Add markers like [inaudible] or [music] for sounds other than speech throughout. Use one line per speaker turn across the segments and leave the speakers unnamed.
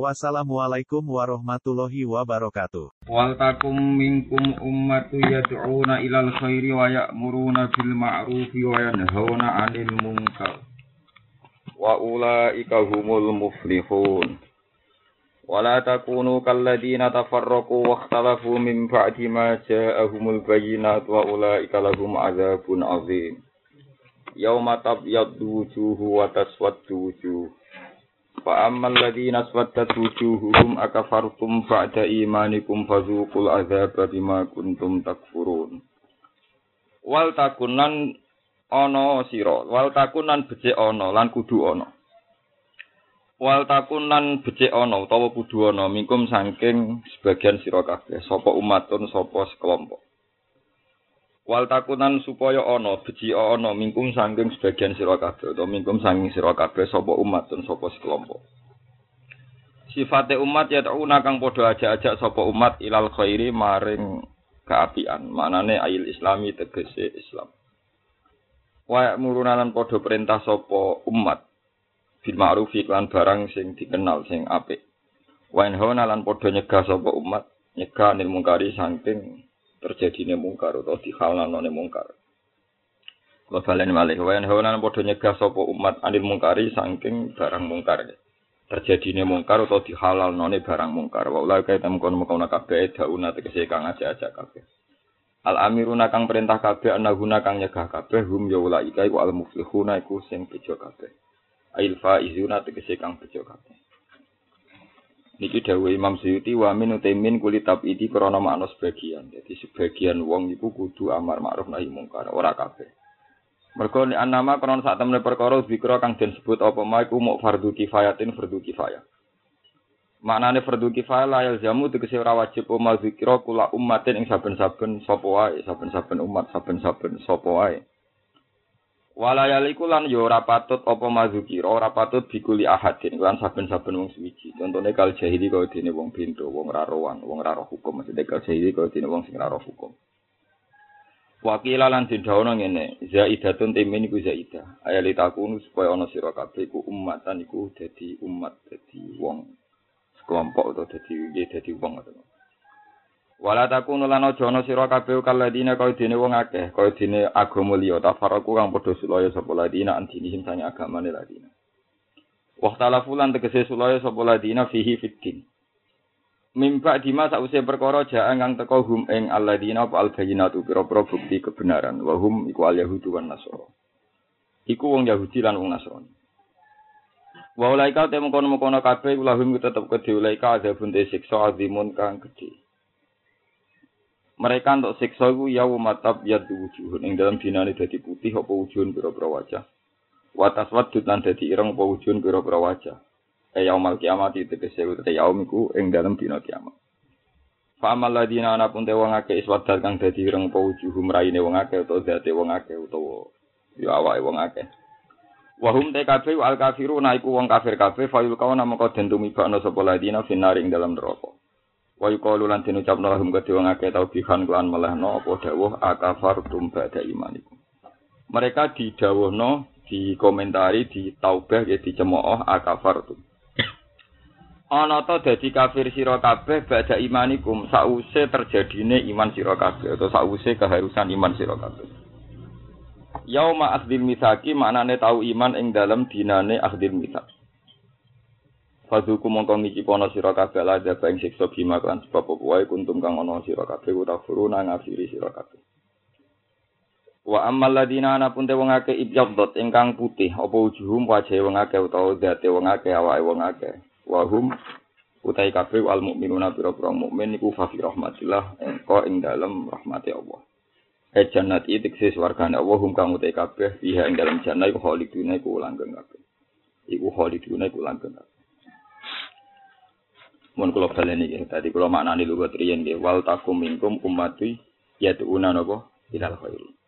Wassalamualaikum warahmatullahi wabarakatuh.
Wal takum minkum ummatu yad'una ilal khairi wa ya'muruna bil ma'rufi wa yanhauna 'anil munkar. Wa ulaika humul muflihun. ولا تكونوا كالذين تفرقوا واختلفوا من بعد ما جاءهم البينات وأولئك لهم عذاب عظيم يوم تبيض وجوه وتسود وجوه Fa ammal ladzina aswaddat wujuhuhum akafartum ba'da imanikum fazuqul adzaba bima kuntum takfurun. Wal takunan ana sira, wal takunan becik ana lan kudu ana. Wal takunan becik ana utawa kudu ana mingkum saking sebagian sira kabeh sapa umatun sapa sekelompok. Wal takunan supaya ana beci ana mingkum sangking sebagian sira kabeh utawa mingkum sanging sira kabeh sapa umat dan sapa sekelompok. Sifate umat ya tauna kang padha ajak-ajak sapa umat ilal khairi maring keapian. Manane ail islami tegese Islam. Wa murunanan padha perintah sapa umat bil ma'ruf iklan barang sing dikenal sing apik. Wa lan padha nyegah sapa umat nyegah nil mungkari saking terjadine mungkar utawa dihalalane mungkar. Kula balen malih wayan hawana padha nyegah sapa umat anil mungkari saking barang mungkar. Terjadine mungkar utawa dihalalane barang mungkar. Wa ulai kaya temkon mukona kabeh dauna tegese kang aja-aja kabeh. Al amiruna kang perintah kabeh anaguna kang nyegah kabeh hum ya ulai iku al muflihuna iku sing bejo kabeh. Ail faizuna tegese kang bejo kabeh. Niki dawuh Imam Suyuti wa min utaimin kulit tabidi krana makna sebagian. Jadi sebagian wong iku kudu amar ma'ruf nahi mungkar, ora kabeh. Mergo nek anama krana sak temene perkara zikra kang den sebut apa ma iku muk fardu kifayatin fardu kifayah. Maknane fardu kifayah la jamu tegese ora wajib umal zikra kula ummatin ing saben-saben sapa wae, saben-saben umat, saben-saben sapa wae. Walayaliku lan yo ora patut apa mazukira, ora patut bikuli ahadin lan saben-saben wong suwiji. Contone kal jahili kaya dene wong bendo, wong ra rowan, wong ra roh hukum, maksudnya kal jahili kaya dene wong sing ra roh hukum. Wakila lan dindawono ngene, zaidatun timin iku zaidah. Ayali takunu supaya ana sira kabeh iku umatan iku dadi umat, dadi wong sekelompok atau dadi dadi wong atau Wala takunu lan aja ana sira kabeh kaladine kaya dene wong akeh, kaya dene agama liya tafaraku kang padha sulaya sapa ladina antinihim sanya agamane ladina. Waktalafu lan tegese sulaya sapa ladina fihi fiddin. Mimba dima sause perkara jaan kang teko hum ing alladina apa albayinatu pira-pira bukti kebenaran wa hum iku al yahudu wan nasara. Iku wong Yahudi lan wong Nasrani. Wa ulaika temu kono-kono kabeh ulahum tetep kedhe ulaika ada bunte siksa azimun kang gedhe. Mereka untuk siksa iku ya matab ya wujuhun ing dalam dinane dadi putih apa wujuhun pira-pira wajah. Wa taswaddud lan dadi ireng apa wujuhun pira-pira wajah. E yaumal kiamat tegese utek yaum iku ing dalam dina kiamat. Fa amal ladina ana pun te wong akeh iswadat kang dadi ireng apa wujuhum raine wong akeh utawa dadi wong akeh utawa ya awake wong akeh. Wahum te kabeh al kafiru iku wong kafir kabeh fayul kawana mongko den tumibakno sapa ladina finari ing dalam neraka. Wa yuqalu lan den ucapno lahum kedhe wong akeh tau bihan kelan melehno apa dawuh akafartum ba'da imanikum. Mereka didawuhno dikomentari di taubah ya dicemooh akafartum. Ana ta dadi kafir sira kabeh ba'da imanikum sause terjadine iman sira kabeh atau sause keharusan iman sira kabeh. Yauma akhdil misaki maknane tau iman ing dalam dinane akhdil misak. Fadhuku mongko ngicipono sira kabeh la ada ing siksa bima kan sebab apa wae kuntum kang ana sira kabeh utafuru nang ngafiri sira kabeh. Wa ammal ladina ana pun te wong akeh ibyadot ingkang putih apa wujuhum wajah wong akeh utawa date wong akeh awake wong akeh. Wa hum utai kabeh wal mukminuna pira-pira mukmin iku fa fi rahmatillah engko ing dalem rahmati Allah. E jannat iki tekse swargane Allah hum kang utai kabeh fiha ing dalem jannah iku khaliduna iku langgeng kabeh. Iku khaliduna iku langgeng kabeh. Mun kula baleni nggih dadi kula maknani lugu triyen nggih wal takum minkum ummati yad'una napa ilal khairi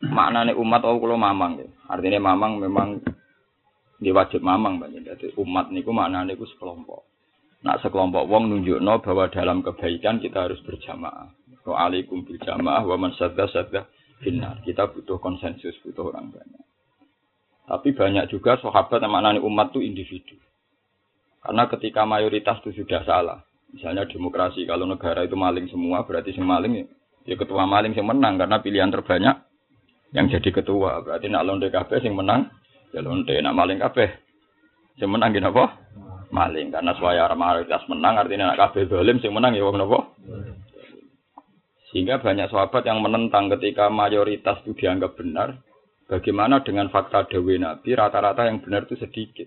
maknane umat oh kula mamang ya. Artinya mamang memang dia wajib mamang banyak. Jadi umat niku maknane niku sekelompok. Nak sekelompok wong nunjukno bahwa dalam kebaikan kita harus berjamaah. Wa alaikum bil jamaah wa man sadda sadda finnar. Kita butuh konsensus, butuh orang banyak. Tapi banyak juga sahabat yang maknane umat itu individu. Karena ketika mayoritas itu sudah salah. Misalnya demokrasi, kalau negara itu maling semua, berarti si maling ya ketua maling yang menang karena pilihan terbanyak yang jadi ketua. Berarti nak londe kabeh sing menang ya londe, nak maling kabeh sing menang gini apa? Maling karena suaya mayoritas menang artinya nak kabeh dolim sing menang ya napa? Sehingga banyak sahabat yang menentang ketika mayoritas itu dianggap benar. Bagaimana dengan fakta Dewi Nabi, rata-rata yang benar itu sedikit.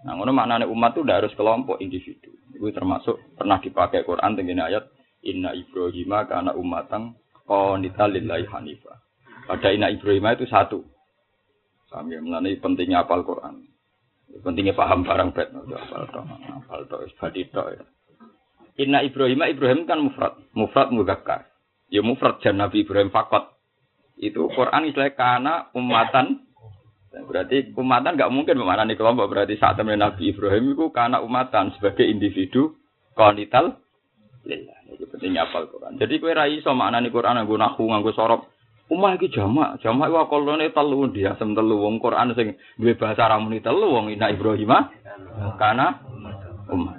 Nah, ngono maknanya umat itu harus kelompok individu. Itu termasuk pernah dipakai Quran dengan ayat Inna Ibrahim karena umatang qanita lillahi hanifah. Pada Inna Ibrahim itu satu. Kami mengenai pentingnya apal Quran. Pentingnya paham barang bet. Apal to, apal to, to. Ya. Inna Ibrahim, Ibrahim kan mufrad. Mufrad mugakkar. Ya mufrad jan Nabi Ibrahim fakot. Itu Quran istilahnya karena umatan. Berarti umatan nggak mungkin memaknani kelompok. Berarti saat temen Nabi Ibrahim itu karena umatan sebagai individu konital. Lillah. Itu pentingnya apal Quran. Jadi kue rai so maknani Quran nganggo nahu nganggo sorop. Umah iki jamak, jamak wa kolone telu dia sem telu wong Quran sing duwe bahasa ramuni telu wong Inna Ibrahim karena umat.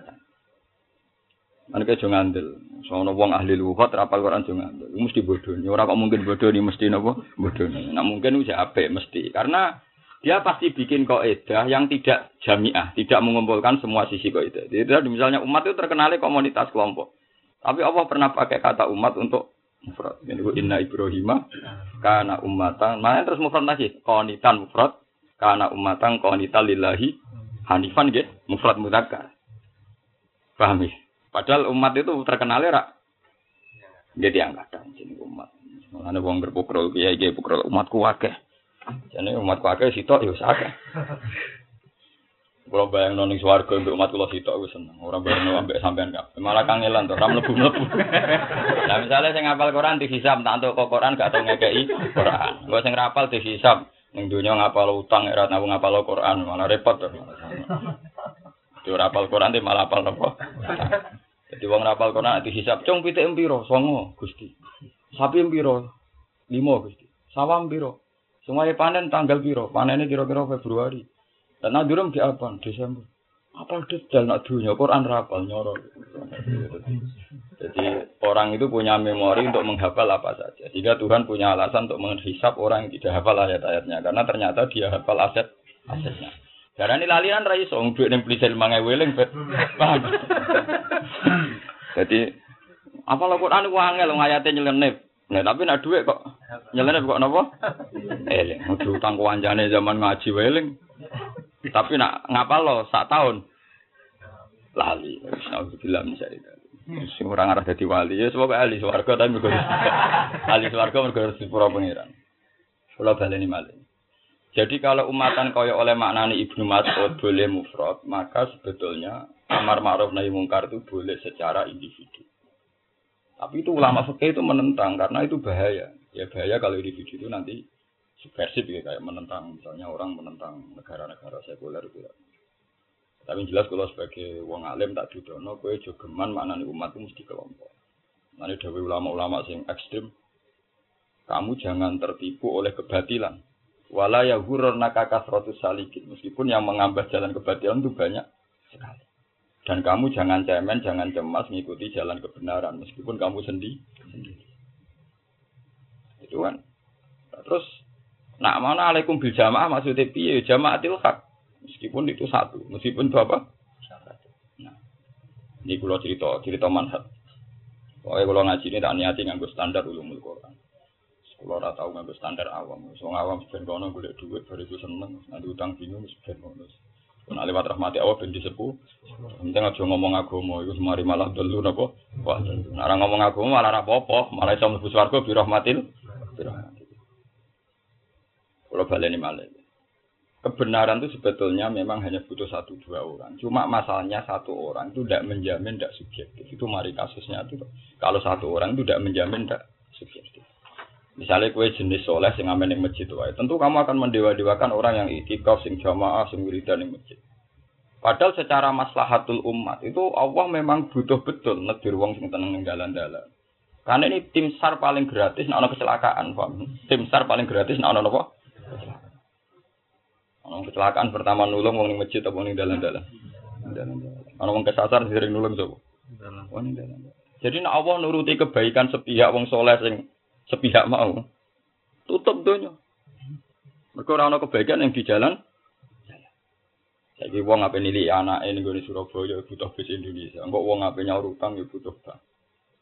Kan ke ngandel. Sono wong ahli lughat rapal Quran jo ngandel. Mesti bodoni. Ora kok mungkin bodoni mesti napa? Bodoni. Nah mungkin wis apik mesti. Karena dia pasti bikin kaidah yang tidak jamiah, tidak mengumpulkan semua sisi kaidah. Jadi misalnya umat itu terkenal komunitas kelompok. Tapi Allah pernah pakai kata umat untuk mufrad. Ini inna Ibrahim karena umatan. Mana terus mufrad lagi? Konitan mufrad karena umatan konitan lillahi hanifan gitu. Mufrad mudzakkar. Paham ya? Padahal umat itu terkenal ya, jadi angkatan jadi umat. Mana wong berpukul kiai kiai pukul umatku wakeh. Jadi umatku wakeh sitok ya akeh. Kalau bayang noning suwargo untuk umat kulo sitok gue seneng. Orang bayang noning ambek sampean kap. Malah kangelan tuh, ram lebu lebu. Nah misalnya saya ngapal Quran di hisab, tak untuk Quran gak tau ngekei Quran. Gue sing rapal di hisab, ning dunia ngapal utang, erat nabu ngapal Quran, malah repot tuh. Di rapal Quran di malah apal nopo. Jadi wong rapal Quran ati hisab cung pitik empiro songo Gusti. Sapi empiro limo Gusti. Sawam piro? Semuanya panen tanggal piro? Panennya kira-kira Februari. Dan nadurum di apa? Desember. Apa detail nak dunia Quran rapal nyoro. Jadi orang itu punya memori untuk menghafal apa saja. Jika Tuhan punya alasan untuk menghisap orang yang tidak hafal ayat-ayatnya. Karena ternyata dia hafal aset asetnya. Karena ini lalian rai so, duit yang beli selmangai weling, Jadi apa lo Quran angel lo ngayatnya nyelenep. Nah, tapi nak duit kok nyelenep kok nopo? Eh, udah utang kewanjane zaman ngaji weling. Tapi nak ngapal lo sak tahun. Lali, bilang misalnya. Sing orang arah jadi wali ya sebab ahli swarga tapi mergo [laughs] ahli swarga mergo pura pangeran. Kula baleni malih. Jadi kalau umatan kaya oleh maknani Ibnu Mas'ud boleh mufrad, maka sebetulnya amar ma'ruf nahi mungkar itu boleh secara individu. Tapi itu ulama fikih itu menentang karena itu bahaya. Ya bahaya kalau individu itu nanti subversif ya kayak menentang misalnya orang menentang negara-negara sekuler itu ya. Tapi jelas kalau sebagai wong alim tak dudono kowe jogeman maknani umat itu mesti kelompok. Nanti dewi ulama-ulama sing ekstrim kamu jangan tertipu oleh kebatilan Wala ya hurur salikin. Meskipun yang mengambah jalan kebatilan itu banyak sekali. Dan kamu jangan cemen, jangan cemas mengikuti jalan kebenaran. Meskipun kamu sendiri. Itu kan. Terus, nak mana alaikum bil jamaah maksudnya piye? Jamaatil hak. Meskipun itu satu. Meskipun itu apa? Nah, ini kalau cerita, cerita manhat. Pokoknya kalau ngaji ini tak niati nganggo standar ulumul Quran. Kalau ora tau nganggo standar awam. Wong awam ben kono golek dhuwit baru itu seneng, nanti utang bingung ngono. Nek lewat rahmati Allah ben disepuh. Penting aja ngomong agama iku semari malah delu napa? Wah, nek ora ngomong agama malah ora apa-apa, malah iso mlebu swarga bi rahmatil. Kalau baleni malih. Kebenaran itu sebetulnya memang hanya butuh satu dua orang. Cuma masalahnya satu orang itu tidak menjamin tidak subjektif. Itu mari kasusnya itu. Kalau satu orang itu tidak menjamin tidak subjektif. Misalnya kue jenis soleh sing amen ning masjid wae, tentu kamu akan mendewa-dewakan orang yang itikaf sing jamaah sing wiridan ning masjid. Padahal secara maslahatul umat itu Allah memang butuh betul negir wong sing tenang ning dalan-dalan. Karena ini tim SAR paling gratis nek ana kecelakaan, paham? Tim SAR paling gratis nek ana apa? Ana kecelakaan pertama nulung wong ning masjid apa ning dalan-dalan. Dalan-dalan. Ana wong kesasar sering nulung sapa? Wong ning dalan-dalan. Jadi nek Allah nuruti kebaikan sepihak wong soleh sing sepihak mau, tutup donya. Mereka ora ana kebaikan yang di jalan. Saiki wong ape nilai anak ini gue Surabaya butuh bis Indonesia. Enggak wong ape nyaur utang ya butuh bank.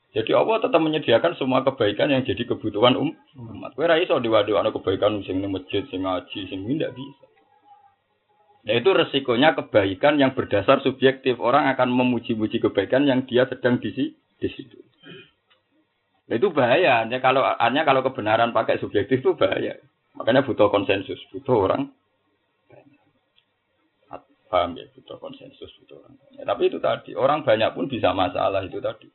Jadi Allah tetap menyediakan semua kebaikan yang jadi kebutuhan um, umat. Kowe ra iso diwado ana kebaikan sing ning masjid, sing ngaji, sing ndak bisa. Nah itu resikonya kebaikan yang berdasar subjektif. Orang akan memuji-muji kebaikan yang dia sedang di, di situ. Nah, itu bahaya. Hanya kalau hanya kalau kebenaran pakai subjektif itu bahaya. Makanya butuh konsensus, butuh orang paham ya butuh konsensus butuh orang banyak. Tapi itu tadi orang banyak pun bisa masalah itu tadi.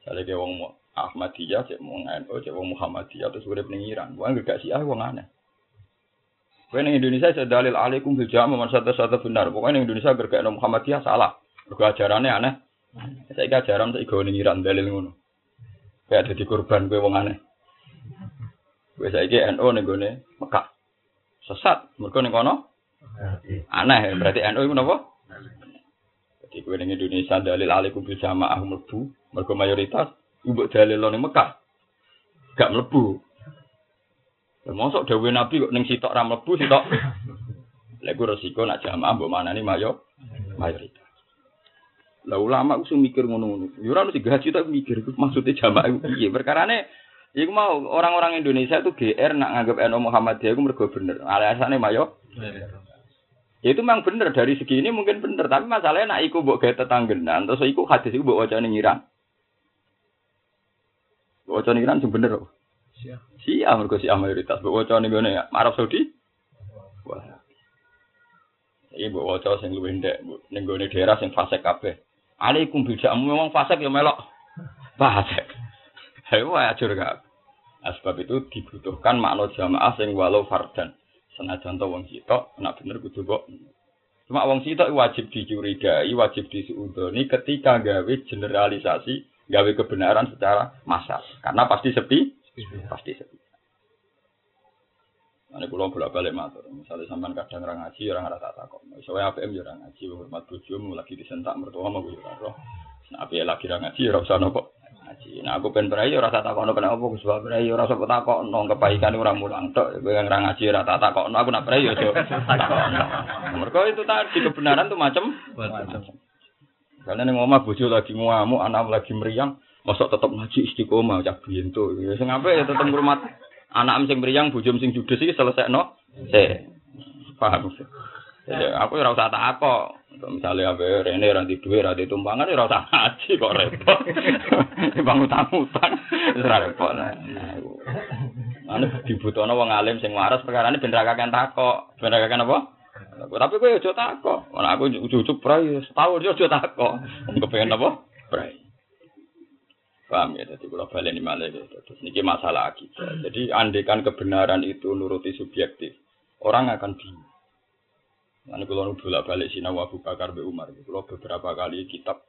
Misalnya kayak wong Ahmadiyah, cek wong NU, cek wong Muhammadiyah terus udah pengiran. Wong gak sih ah wong aneh. Kowe ning Indonesia saya dalil alaikum bil jama man satu satu benar. Pokoknya ning Indonesia gergak Muhammadiyah salah. Mergo ajarannya aneh. Saya ajaran saya ning Iran dalil ngono. Kayak ada di korban kowe wong aneh. Kowe saiki NU ning gone Mekah. Sesat mergo ning kono Aneh, berarti NU itu apa? Jadi gue ning Indonesia dalil alaikum bil jamaah mlebu, mergo mayoritas ibu dalil ning Mekah. Gak mlebu. Lah mosok dawuh Nabi kok ning sitok ra mlebu sitok. [laughs] Lha gue resiko nak jamaah mbok manani mayo mayoritas. Lah ulama ku mikir ngono-ngono. Ya ora mesti gaji tak mikir iku maksudnya jamaah iku piye? Perkarane Iku mau orang-orang Indonesia itu GR nak nganggap NU Muhammadiyah itu mergo bener. Alasannya mayo. Ya itu memang bener dari segi ini mungkin bener, tapi masalahnya nak iku mbok gawe tetanggenan, terus iku hadis iku mbok wacane ngiran. Mbok wacane ngiran sing bener kok. Sia. Sia mergo sia mayoritas mbok wacane ngene Arab Saudi. Wah. Iki mbok waca sing luwih ndek ning gone daerah sing fasik kabeh. Alaikum bidamu memang fasik ya melok. Fasik. Ayo ajur gak. Sebab itu dibutuhkan makna jamaah sing walau fardan. Senajan to wong sitok, nak bener kudu kok. Cuma wong sitok wajib dicurigai, wajib disuudoni ketika gawe generalisasi, gawe kebenaran secara massal. Karena pasti sepi, pasti sepi. Ini pulau bolak balik matur. Misalnya sampean kadang orang ngaji, orang ada tak takut. Soalnya APM ya orang ngaji, hormat bojomu lagi disentak mertua mau gue roh. Nah, apa lagi orang ngaji, orang sana kok ngaji. Nah aku pengen berai ora tak takokno kenapa Gus Bapak berai ora usah takokno kebaikan ora mulang tok. Kowe ora ngaji ora tak takokno aku nak berai yo. Mergo itu tadi kebenaran tuh macam macam. Karena ning omah bojo lagi ngamuk, anak lagi meriang, mosok tetep ngaji istiqomah cah biyen tuh. Ya ya tetep ngurmat anak sing meriang, bojo sing judes iki selesaino. Se. Paham. Ya aku ora usah takok. Misalnya apa Rene ranti duit ranti tumpangan ya rasa ngaji kok repot. [laughs] Bang utang utang ora repot. Ane dibutuhno wong alim sing waras perkara ini ben ra kakek takok. Ben ra apa? Tapi kowe aja takok. Ora aku ujuk-ujuk prai setahun yo aja takok. Wong kepengin apa? Prai. Paham ya, jadi kalau balik ini malah ya. Terus ini masalah akidah. Jadi andekan kebenaran itu nuruti subjektif, orang akan bingung. Nanti kalau bolak balik sinau Abu Bakar be Umar, kalau beberapa kali kitab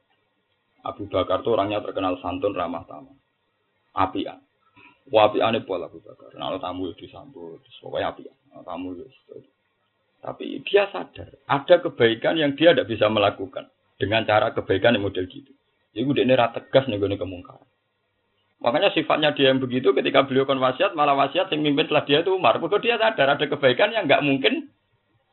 Abu Bakar tuh orangnya terkenal santun ramah tamah, apian. Wapi ane pola Abu Bakar. Nah, tamu itu disambut, pokoknya apian. Nah, tamu itu. Tapi dia sadar ada kebaikan yang dia tidak bisa melakukan dengan cara kebaikan yang model gitu. Jadi udah ini tegas nih gue kemungkaran. Makanya sifatnya dia yang begitu ketika beliau kon wasiat malah wasiat yang mimpin setelah dia itu Umar. Kalau dia sadar ada kebaikan yang nggak mungkin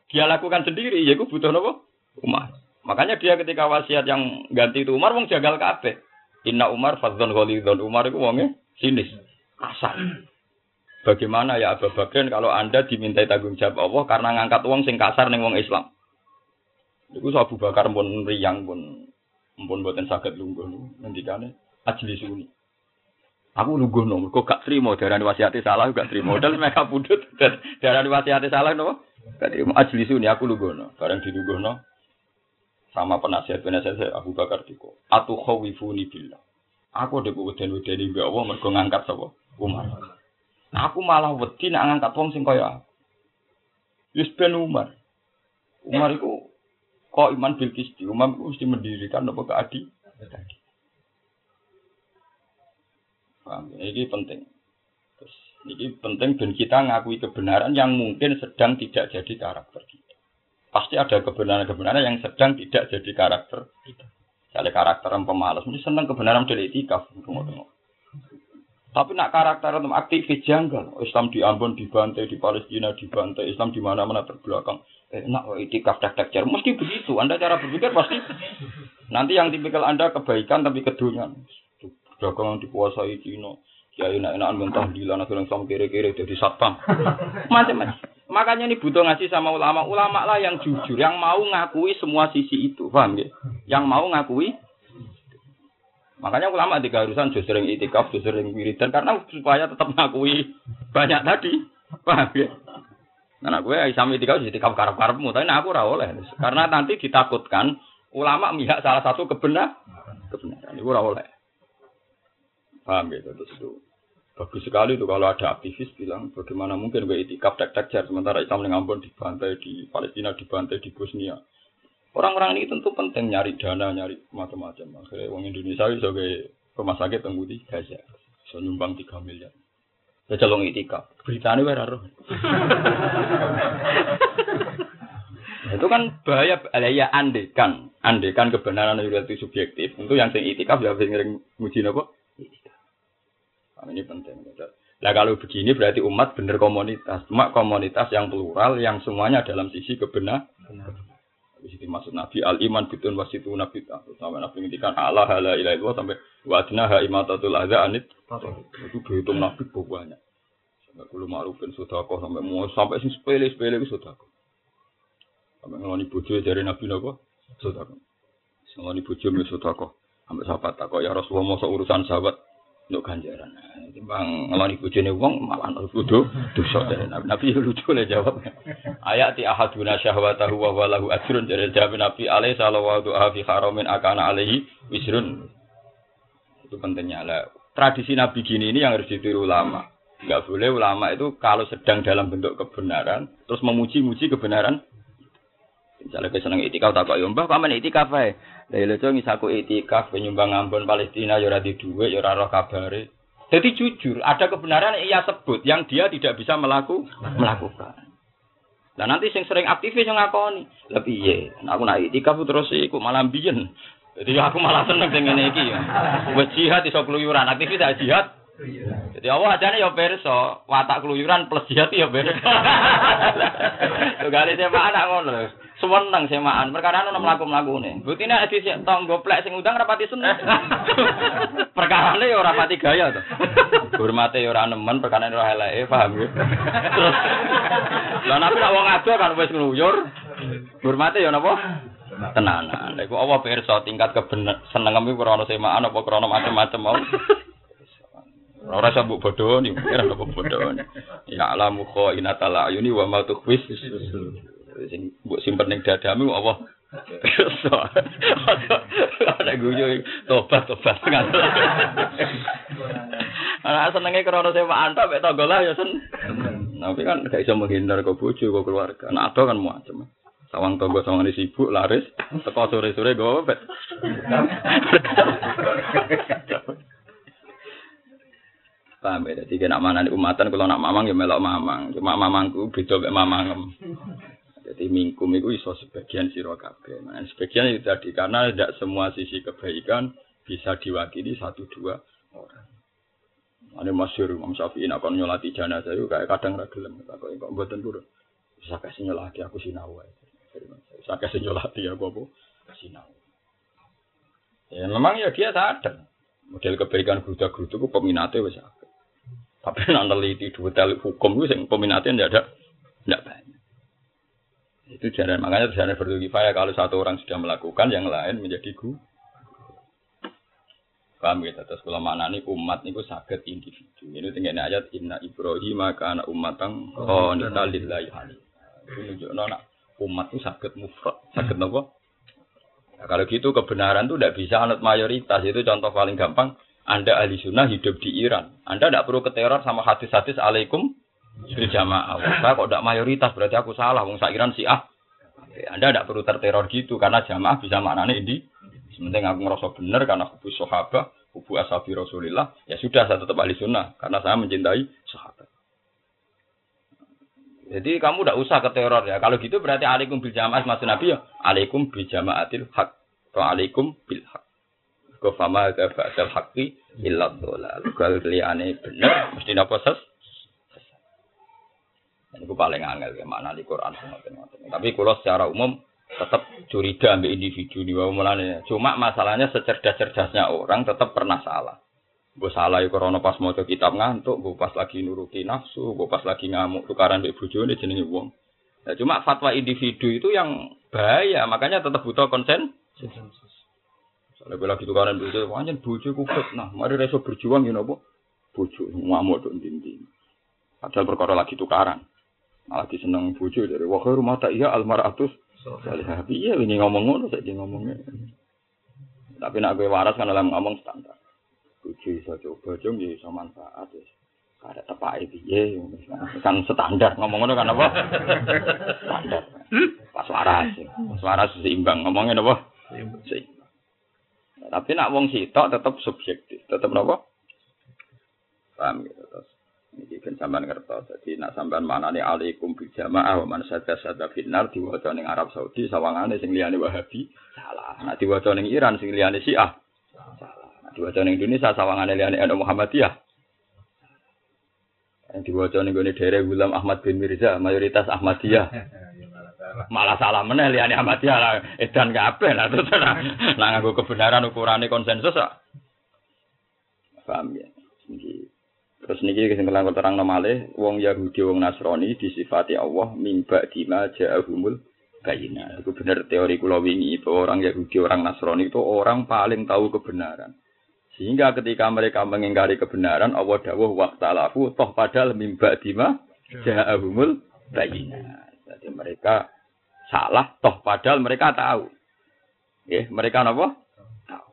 dia lakukan sendiri, ya gue butuh nopo Umar. Makanya dia ketika wasiat yang ganti itu Umar wong jagal kabeh. Inna Umar fadzon ghalidhon. Umar itu wongnya sinis, kasar. Bagaimana ya Abu Bakar kalau Anda dimintai tanggung jawab Allah karena ngangkat uang sing kasar ning wong Islam. Iku Abu Bakar pun riang pun pun buatan sakit lungguh ngendikane ajli suni. Aku lungguh no, kok gak terima darah wasiati salah gak terima. Dal mereka pudut darah wasiati salah no. Tadi ajlis ini aku lugono, bareng di lugono sama penasihat penasihat saya Abu Bakar Diko. Atu khawifuni billah. Aku ada dan wedeni mbak Allah mergo ngangkat sapa Umar. Aku malah wedi nek ngangkat wong sing kaya aku. Wis ben Umar. Umar iku kok iman bil kisti. Umar iku mesti mendirikan apa keadi. Paham? Ini penting. Terus ini penting dan kita ngakui kebenaran yang mungkin sedang tidak jadi karakter kita. Pasti ada kebenaran-kebenaran yang sedang tidak jadi karakter kita. Misalnya karakter yang pemalas, mesti senang kebenaran dari itikaf. Tapi nak karakter untuk aktivis janggal. Islam di Ambon dibantai, di Palestina dibantai, Islam di mana-mana terbelakang. Eh, nak itikaf tak tak Mesti begitu. Anda cara berpikir pasti. Nanti yang tipikal Anda kebaikan tapi kedunian. Dagangan dikuasai Cina. Ya enak-enakan mentah di lana akhirnya sama kiri-kiri jadi satpam. [laughs] Macam-macam. Makanya ini butuh ngaji sama ulama. Ulama lah yang jujur, yang mau ngakui semua sisi itu. Paham ya? Yang mau ngakui Makanya ulama di keharusan justru sering itikaf, justru sering wiridan karena supaya tetap ngakui banyak tadi. Paham ya? Nah, gue Islam itikaf itikaf karep-karepmu, tapi nah, aku ora oleh. Karena nanti ditakutkan ulama mihak salah satu kebenar kebenaran. Itu ora oleh. Paham ya? Terus itu bagus sekali itu kalau ada aktivis bilang bagaimana mungkin gue itikaf tak sementara Islam di Ambon dibantai di Palestina dibantai di Bosnia Orang-orang ini tentu penting nyari dana, nyari macam-macam. Akhirnya uang Indonesia sebagai rumah sakit tunggu di Gaza. So nyumbang 3 miliar. Ya calon itikaf. Beritanya wera roh. itu kan bahaya ya andekan andekan kebenaran itu subjektif untuk yang sing itikaf ya sing ngering muji nah, ini penting Nah kalau begini berarti umat bener komunitas, cuma komunitas yang plural yang semuanya dalam sisi kebenaran. Di situ maksud Nabi al iman bitun wasitu nabi sampai Nabi ngintikan Allah hala ilah itu sampai wadna ha imatatul adza anit itu dihitung Nabi banyak. Sampai kulo marufin sodako sampai mau sampai sing sepele sepele itu sodako. Sampai ngeloni bojo dari Nabi nopo sodako. Ngeloni bojo mi sodako. Sampai sahabat takok ya Rasulullah mau urusan sahabat untuk ganjaran. Timbang ngeloni bojone wong malah harus kudu dosa dari Nabi. Nabi lucu le jawab. Ayat ti ahaduna syahwatahu wa walahu ajrun dari jawab Nabi alaihi sallallahu fi haramin akana alaihi wisrun. Itu pentingnya lah. Tradisi Nabi gini ini yang harus ditiru ulama. Enggak boleh ulama itu kalau sedang dalam bentuk kebenaran terus memuji-muji kebenaran. Misalnya kita seneng itikaf tak kok mbah paman itikaf ae. Lah lho ngisaku itikaf penyumbang Ambon Palestina ya di dhuwit ya ora roh. Jadi jujur, ada kebenaran yang ia sebut yang dia tidak bisa melaku, melakukan. Nah nanti sing sering aktivis yang lebih iya. Aku nak itikaf terus iku malah biyen. Jadi aku malah seneng sing ngene iki. Wis jihad iso keluyuran, aktivis ya jihad. Jadi Allah aja ya perso, watak keluyuran plus jihad ya perso. Tugale saya anak ngono Sewenang semaan, perkara ono mlaku nih. Buktine nek di tong goplek sing undang rapati seneng. [laughs] perkara ya ora rapati gaya to. Hormate ya ora nemen, perkara ora eleke, paham ya. Terus Lah nabi nek wong ado kan wis ngluyur. Hormate ya napa? Tenanan. Lha iku apa pirsa tingkat kebener seneng iki ora ono semaan apa krana macam-macam mau. Ora usah mbok bodoni, ora mbok bodoni. Ya alamu khainatal ayuni wa ma tukhfis. Sing mbok simpen ning dadamu so ana guyu tobat tobat ana senenge krana sewaan tok mek tangga lah ya sen. Tapi kan gak iso menghindar ke bojo ke keluarga. Nah ada kan macam sawang tangga sawang sibuk laris. Teko sore-sore go bet paham ya jadi nak mana umatan kalau nak mamang ya melok mamang cuma mamangku beda mek mamang jadi mingkum itu iso sebagian siro kabeh. Nah, sebagian itu tadi karena tidak semua sisi kebaikan bisa diwakili satu dua orang. Ada masyur Imam Syafi'i nak nyolati jenazah itu kayak kadang ragilem. Kok kok mboten turun. Saya kasih nyolati aku sinau. Saya kasih nyolati aku apa? Sinau. Ya memang ya dia sadar. Model kebaikan geruda-gerudu itu peminatnya wis Tapi nak neliti detail hukum itu yang peminatnya tidak ada, tidak banyak. Itu jalan makanya jalan berkifayah kalau satu orang sudah melakukan yang lain menjadi gu. Paham gitu. Kalau mana nih umat niku sakit individu. Ini tinggal ayat Inna Ibrahim maka anak umatang nita lillahi Itu nunjuk nona umat itu sakit mufrad, sakit nopo. Nah, kalau gitu kebenaran itu tidak bisa anut mayoritas. Itu contoh paling gampang. Anda ahli sunnah hidup di Iran. Anda tidak perlu keteror sama hadis-hadis alaikum bil jamaah. Saya kok tidak mayoritas berarti aku salah. Wong Iran si ah. Anda tidak perlu terteror gitu karena jamaah bisa maknanya ini. Sementing aku ngerasa benar karena hubu sahabat, hubu ashabi Rasulillah. Ya sudah saya tetap ahli sunnah karena saya mencintai sahabat. Jadi kamu tidak usah ke teror ya. Kalau gitu berarti alaikum bil jamaah maksud Nabi ya. Alaikum bil jamaatil hak. Atau alaikum bil hak. Kau fama ada ba'dal haqqi illa dhalal. Kalau kelihane bener mesti napa ses? Ini paling angel ya mana di Quran Tapi kalau secara umum tetap curiga ambil individu di bawah mulanya. Cuma masalahnya secerdas-cerdasnya orang tetap pernah salah. Gue salah ya karena pas mau kitab ngantuk, gue pas lagi nuruti nafsu, gue pas lagi ngamuk tukaran di bujone jenenge wong. Nah, cuma fatwa individu itu yang bahaya, makanya tetap butuh konsen. Soalnya gue lagi tukaran bojo, wajan bojo kupet. Nah, mari reso berjuang ya nopo. Bojo ngamuk tuh dinding. Padahal perkara lagi tukaran. Malah seneng bojo dari wah rumah tak iya almaratus. Soalnya iya ini ngomong ngono saya ngomongnya. Tapi nak gue waras kan dalam ngomong standar. Bojo iso coba jong ya iso manfaat wis. Kada tepake piye kan standar ngomong ngono kan apa? standar. Pas waras. Pas waras seimbang ngomongnya apa? Seimbang. Tapi nak wong sitok tetep subjektif, tetep napa? Paham gitu terus. Ini kan sampean ngerti. Jadi nak sampean manane alaikum bil jamaah wa man sadda sadda finnar diwaca ning Arab Saudi sawangane sing liyane Wahabi salah. Nak diwaca ning Iran sing liyane Syiah salah. Diwaca ning Indonesia sawangane liyane NU Muhammadiyah. Yang diwaca ning gone daerah Gulam Ahmad bin Mirza, mayoritas Ahmadiyah. [laughs] Malah salah meneh liyane Ahmadiyah lah edan kabeh lah terus nah nganggo kebenaran ukurane konsensus kok. Paham ya? Terus niki sing kelang terang nomale wong Yahudi wong Nasrani disifati Allah mimba dima ja'ahumul bayina. Itu benar teori kula wingi bahwa orang Yahudi orang Nasrani itu orang paling tahu kebenaran. Sehingga ketika mereka mengingkari kebenaran, Allah dawuh waktalafu toh padahal mimba dima ja'ahumul bayina. Jadi mereka salah toh padahal mereka tahu. Ya, mereka apa? Tahu.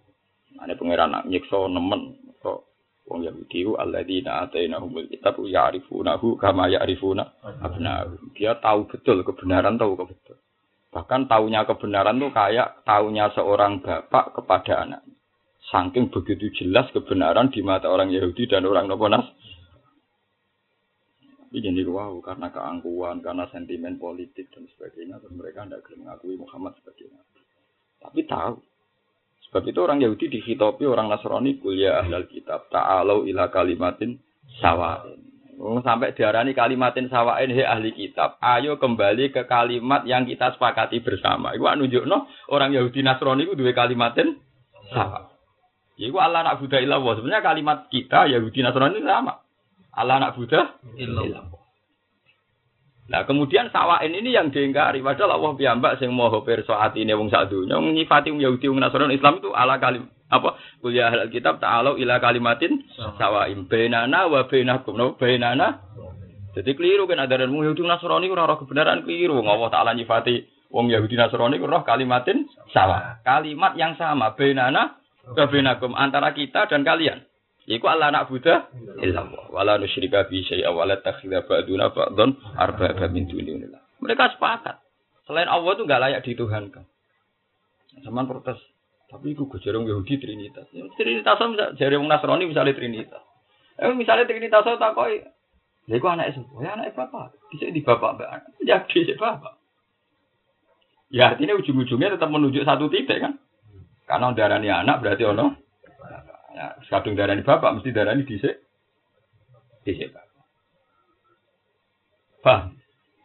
Ada pangeran nak nyiksa nemen kok wong Yahudi alladzina atainahumul kitab ya'rifunahu kama ya'rifuna abna'ahum. Dia tahu betul kebenaran, tahu betul. Bahkan tahunya kebenaran tuh kayak tahunya seorang bapak kepada anaknya. Saking begitu jelas kebenaran di mata orang Yahudi dan orang Noponas. Tapi jadi wow, karena keangkuhan, karena sentimen politik dan sebagainya, dan mereka tidak mengakui Muhammad sebagai nabi. Tapi tahu. Sebab itu orang Yahudi dihitopi orang Nasrani kuliah ahlal kitab. Ta'alau ila kalimatin sawain. Oh, sampai diarani kalimatin sawain he ahli kitab. Ayo kembali ke kalimat yang kita sepakati bersama. Iku nunjuk no orang Yahudi Nasrani itu dua kalimatin sawa. Iku Allah nak Buddha ilah Sebenarnya kalimat kita Yahudi Nasrani sama. Allah nak Buddha Nah kemudian sawain ini yang diingkari. Padahal Allah piyambak sing perso hati ini wong sak dunya nyifati wong Yahudi wong Nasrani Islam itu ala kalim apa? Kuliah al kitab ta'alu ila kalimatin sawaim bainana wa bainakum. No bainana. Jadi keliru kan ada wong Yahudi Nasrani ora roh kebenaran keliru. Allah taala nyifati wong Yahudi Nasrani roh kalimatin sawa kalimat yang sama bainana Kabinakum antara kita dan kalian. Iku Allah nak Buddha illallah. Wala nusyrika bi syai'a wa la takhidha ba'duna ba'dhan arbaba min dunillah. Mereka sepakat. Selain Allah itu enggak layak dituhankan. Zaman protes. Tapi itu jarang Yahudi Trinitas. Ya, Trinitas bisa jari wong Nasrani misalnya Trinitas. Eh misalnya Trinitas tak koi. Ya iku anak itu. Ya anak bapak. Bisa di bapak mbak. [laughs] Ya di bapak. Ya artinya ujung-ujungnya tetap menuju satu titik kan. Karena darani anak berarti ono. Ya, kadung darani bapak mesti darani dhisik. Dhisik bapak. Paham?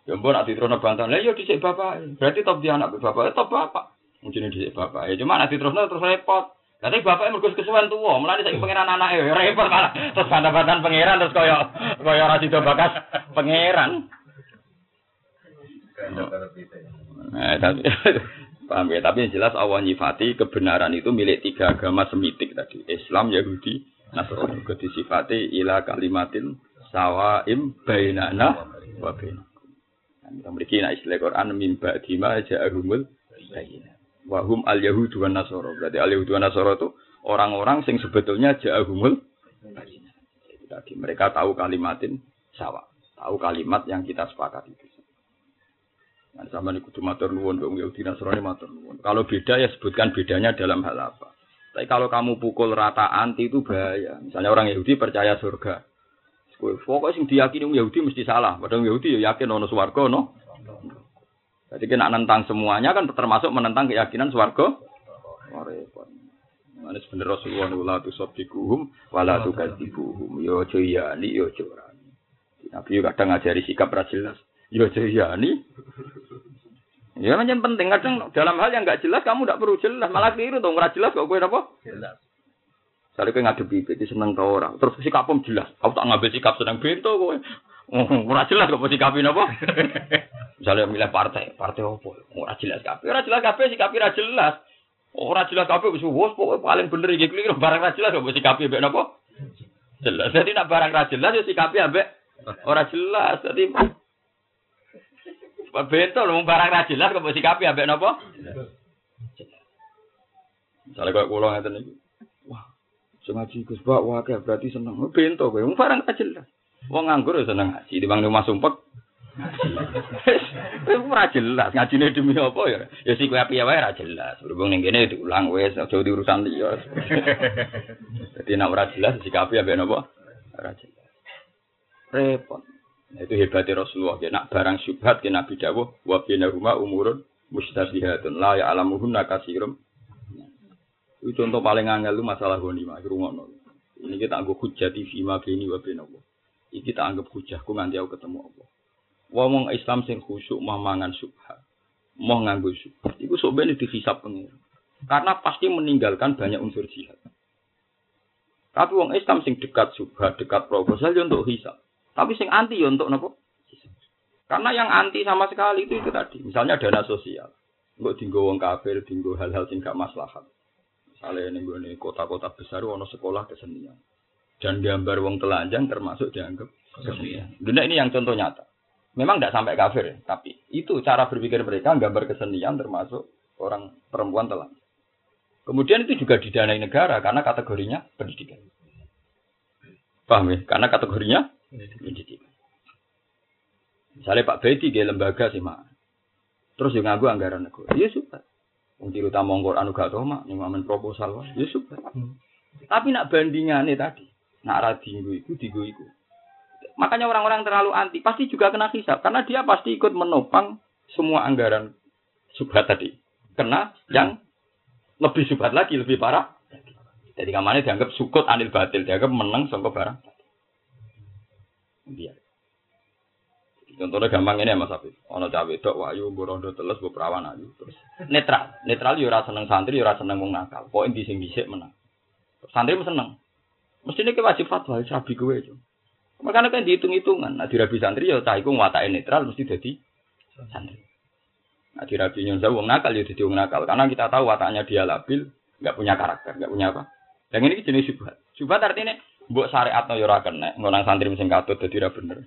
Ya mbok nak ditrono bantahan. Lah yo iya dhisik bapak. Berarti top di anak bapak, top bapak. Mungkin dhisik bapak. Ya cuma nak diterusno terus repot. Nanti bapaknya mergus kesuwen tua, mulai saya pangeran anak ya repot malah terus bantah-bantahan pangeran terus koyo koyo ora sida bakas pangeran. Nah, tapi [laughs] Paham ya? Tapi yang jelas Allah nyifati kebenaran itu milik tiga agama semitik tadi. Islam, Yahudi, Nasrani. Itu disifati ila kalimatin sawaim bainana wa bainakum. Nah, kita memiliki nah istilah Quran mimba dima ja'ahumul. Wahum al yahudu wa nasoro. Berarti al yahudu wa nasoro itu orang-orang sing sebetulnya jahumul tadi mereka tahu kalimatin sawah, tahu kalimat yang kita sepakat itu. Nah, sama nih kudu matur nuwun wong Yahudi Nasrani matur nuwun. Kalau beda ya sebutkan bedanya dalam hal apa. Tapi kalau kamu pukul rata anti itu bahaya. Misalnya orang Yahudi percaya surga. Pokoknya sing diyakini orang Yahudi mesti salah. Padahal Yahudi ya yakin ono swarga no. Jadi kena nentang semuanya kan termasuk menentang keyakinan swarga. Oh, repot. Mana sebenarnya Rasulullah wala tu sabdikuhum wala tu kadzibuhum. Yo aja yani yo aja orani. Nabi yo kadang ngajari sikap ra jelas. Yo aja yani. Ya macam penting kadang dalam hal yang enggak jelas kamu tidak perlu jelas, malah keliru dong, ora jelas kok kowe apa? Jelas. Sale kowe ngadepi iki seneng ta ora. Terus sikapmu jelas. Aku tak ngambil sikap seneng bento kowe. Oh, ora jelas kok sikapin apa? [laughs] Misalnya milih partai, partai opo? Ora jelas kabeh, ora jelas kabeh sikapi ora jelas. Ora jelas kabeh wis wis pokoke paling bener iki keliru barang ra jelas kok sikapi ambek napa? Jelas. Jadi nak barang ra jelas ya sikapi ambek ora jelas. Jadi Bento lho barang ra jelas kok sikapi ambek napa? Misalnya kok kula ngeten iki. Wah, sing ngaji Gus Bak wae berarti seneng. Bento kowe barang ra jelas. Wong nganggur ya seneng ngaji, bang rumah sumpek Itu ora jelas ngajine demi apa ya? Ya sik kowe piye wae ora jelas. Berhubung ning kene diulang wis aja di urusan liya. Dadi nek ora jelas sikapi ambek napa? Ora jelas. Repot. Nah, itu hebatnya Rasulullah. Ya, nak barang syubhat ke Nabi Dawuh, wa rumah umurun mustabihatun la ya alamuhun nakasirum. Itu contoh paling angel lu masalah ghanimah, rungono. Ini kita anggap hujah di fima bini wa bina Ini kita anggap hujahku nganti aku ketemu Allah. Wong Islam sing khusyuk mau mangan subhat, mau nganggo subhat, iku sok ben dihisab pengen. Karena pasti meninggalkan banyak unsur jihad. Tapi wong Islam sing dekat subhat, dekat proposal untuk hisab. Tapi sing anti ya untuk nopo? Karena yang anti sama sekali itu itu tadi. Misalnya dana sosial. Enggak tinggal wong kafir, tinggal hal-hal sing gak maslahat. Misalnya ini kota-kota besar, ono sekolah kesenian. Dan gambar wong telanjang termasuk dianggap kesenian. Dunia ini yang contoh nyata. Memang tidak sampai kafir, ya, tapi itu cara berpikir mereka gambar kesenian termasuk orang perempuan telanjang. Kemudian itu juga didanai negara karena kategorinya pendidikan. Paham ya? Karena kategorinya pendidikan. Misalnya Pak Bedi dia lembaga sih mak. Terus juga nganggu anggaran negara. Ya suka. Untuk utama Quran gak tau mak, nih mamen proposal Ya suka. Hmm. Tapi nak bandingannya tadi, nak radinggu itu, digu itu. Makanya orang-orang terlalu anti pasti juga kena hisap karena dia pasti ikut menopang semua anggaran subhat tadi. Kena yang lebih subhat lagi, lebih parah. Jadi kamarnya dianggap sukut anil batil, dianggap menang sama barang. Iya. Contohnya gampang ini ya Mas Afif. Ono cawe dok wayu borondo teles bu perawan ayu terus netral. Netral yo ora seneng santri yo ora seneng wong nakal. Poin di sing dhisik menang. Santri seneng. Mestine ke wajib fatwa rabi kowe itu. Makanya kan dihitung-hitungan. Nah, dirabi santri ya cah iku watake netral mesti jadi santri. Nah, dirabi nyon wong nakal ya jadi wong nakal karena kita tahu wataknya dia labil, nggak punya karakter, nggak punya apa. Yang ini jenis syubhat. Syubhat artinya mbok syariat no yura kena, ngonang santri mesin katut jadi ora bener.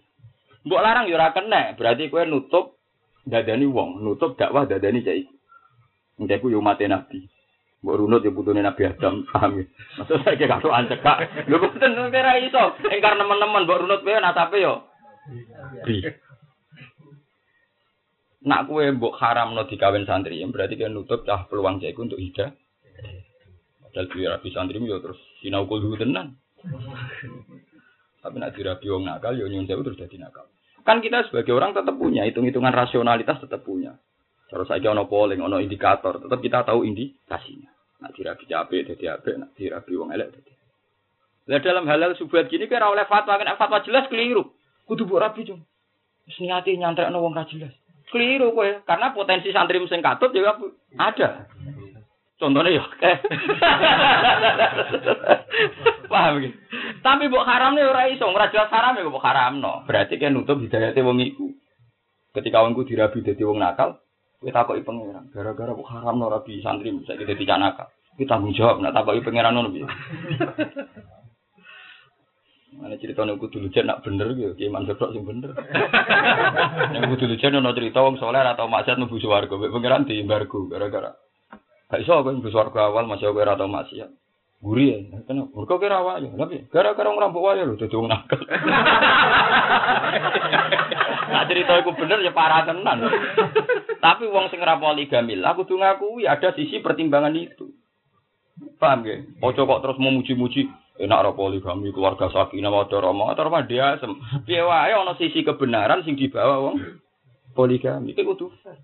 Mbok larang yura kena, berarti kue nutup dadani wong, nutup dakwah dadani cah iku. Engke ku yo mate nabi. Mbok runut ya putune Nabi Adam, [laughs] paham ya? Maksud saya kayak katokan cekak. Lho boten ora iso. Engkar nemen-nemen mbok runut wae nasape yo. Bi. Nak kue mbok haram no dikawin santri, ya berarti kan nutup cah peluang caiku untuk hidup. Padahal rapi santri yo terus sinau kudu tenan. Tapi nak dirapi wong nakal yo nyun sewu terus jadi nakal. Kan kita sebagai orang tetap punya hitung-hitungan rasionalitas tetap punya. Terus saja ono polling, ono indikator, tetap kita tahu indikasinya. Nak dirabi capek, jadi apa? Nak dirabi wong elek, jadi. Lah dalam halal subuhat gini kira oleh fatwa, kan fatwa jelas keliru. Kudu buat rabi cung. Niati nyantrek no wong jelas. Keliru kowe, karena potensi santri sing katut juga ada. Contohnya ya, [laughs] paham gitu. Tapi buk haram nih orang iso, ora jelas haram ya buk haram no. Berarti kan nutup hidayatnya wong iku. Ketika wongku dirabi jadi wong nakal, kita takoki pangeran. Gara-gara kok haram no rabi santri bisa kita tidak nakal. Kita tanggung jawab nak takoki pangeran no piye. [laughs] Mana cerita nih kudu lucu nak bener gitu, kayak Mansur tok sing bener. [laughs] Yang kudu lucu nih cerita wong soleh atau maksiat nubu suwargo, pangeran di embargo gara-gara. Gak iso aku nubu suwargo awal masih aku atau maksiat. Guri ya, kenapa? Mereka kira wae, tapi gara-gara ngerampok wae lho dadi wong nakal. [laughs] Nah cerita iku bener ya parah tenan. Tapi wong sing ora poligami, aku tuh ngakui ada sisi pertimbangan itu. Paham ya? Ojo kok terus memuji-muji enak ora poligami keluarga sakinah wadah rama atau rama dia asem. Piye wae ana sisi kebenaran sing dibawa wong poligami. Iku kudu fair.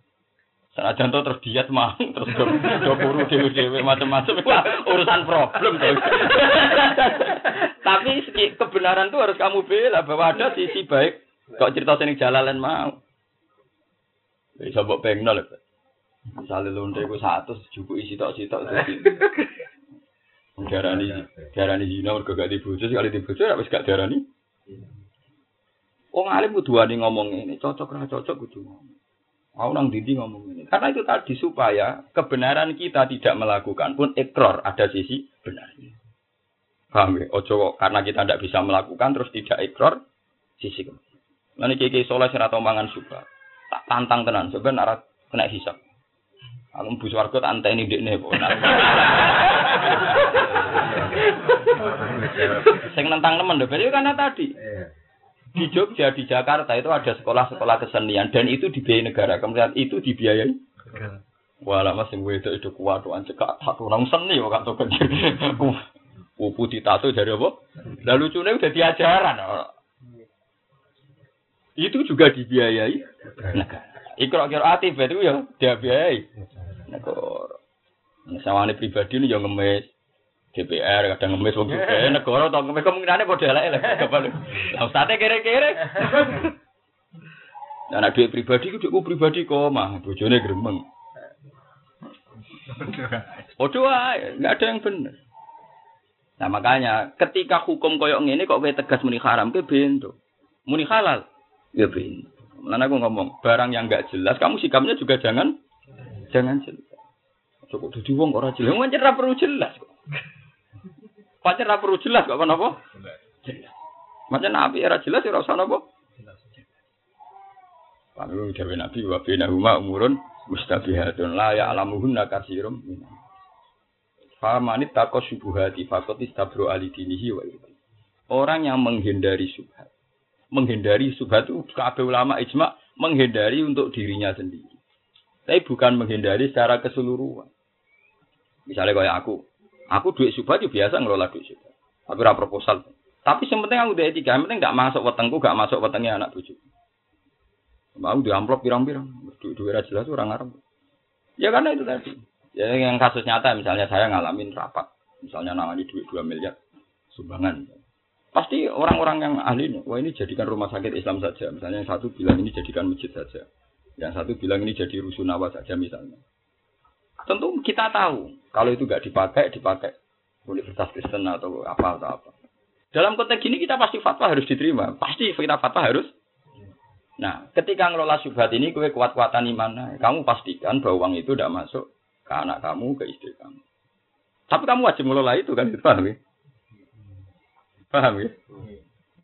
Senajan to terus diet mang, [laughs] terus do, buru dhewe-dhewe macam-macam Wah, urusan problem tuh. [laughs] Tapi segi kebenaran tuh harus kamu bela bahwa ada sisi baik. Kok cerita sini jalalan mau. Bisa mbok pengno lho. Misalnya lonte ku satu, cukup isi tok sitok jadi. [laughs] Darani, darani zina mergo gak dibojo, sekali dibojo ya wis gak darani. Wong alim kudu ngomong ini, cocok ra cocok kudu ngomong. Mau nang didi ngomong ini. Karena itu tadi supaya kebenaran kita tidak melakukan pun ekor ada sisi benarnya. Paham ya? Ojo karena kita tidak bisa melakukan terus tidak ekor sisi kebenaran. Nanti kiki soleh sing atau mangan suka. Tak tantang tenan sebenarnya kena hisap. Aku mbu swarga tak anteni ndekne kok. [laughs] Sing nentang temen lho, berarti karena tadi. Di Jogja, di Jakarta itu ada sekolah-sekolah kesenian dan itu dibiayai negara. Kemudian itu dibiayai. Wah, lama sing wedok itu kuat tuh cekak satu orang seni kok kata kecil. Kupu ditato dari apa? Lalu lucunya udah diajaran. Itu juga dibiayai negara. Kira atif itu ya dia biayai negara. Sawane pribadi ini yang ngemis. DPR kadang ngemis wong juga [laughs] negara tau ngemis kemungkinannya padha elek elek [laughs] lah ustate kere-kere [laughs] Nah, anak duit pribadi ku duitku pribadi kok mah bojone gremeng. Odo wae, enggak ada yang benar. Nah, makanya ketika hukum koyok ngene kok kowe tegas muni haram ke bento. Muni halal ya bento. Lan aku ngomong, barang yang enggak jelas kamu sikapnya juga jangan jangan jelas. Cukup dadi wong ora jelas, wong ora perlu jelas kok. Pancen ora perlu jelas kok apa? Jelas. Macam nabi era jelas ora usah napa? Jelas. Lalu dewe nabi wa huma umurun mustabihatun la ya'lamuhunna katsirum minan. Famanit takos syubuhati fakot istabro alidinihi wa Orang yang menghindari subhat. Menghindari subhat itu kabeh ulama ijma menghindari untuk dirinya sendiri. Tapi bukan menghindari secara keseluruhan. Misalnya kayak aku, Aku duit subhat juga biasa ngelola duit subhat. Tapi ora proposal. Tapi yang aku udah tiga, penting gak masuk wetengku, gak masuk wetengnya anak bujuk. Mau di amplop pirang-pirang, duit duit jelas orang Arab. Ya karena itu tadi. Ya yang kasus nyata misalnya saya ngalamin rapat, misalnya nangani duit 2 miliar sumbangan. Pasti orang-orang yang ahli, wah ini jadikan rumah sakit Islam saja. Misalnya yang satu bilang ini jadikan masjid saja. Yang satu bilang ini jadi rusunawa saja misalnya. Tentu kita tahu kalau itu nggak dipakai, dipakai Universitas Kristen atau apa atau apa. Dalam konteks ini kita pasti fatwa harus diterima. Pasti kita fatwa harus. Nah, ketika ngelola subhat ini, kue kuat-kuatan iman, kamu pastikan bahwa uang itu tidak masuk ke anak kamu, ke istri kamu. Tapi kamu wajib ngelola itu kan, paham ya? Paham ya?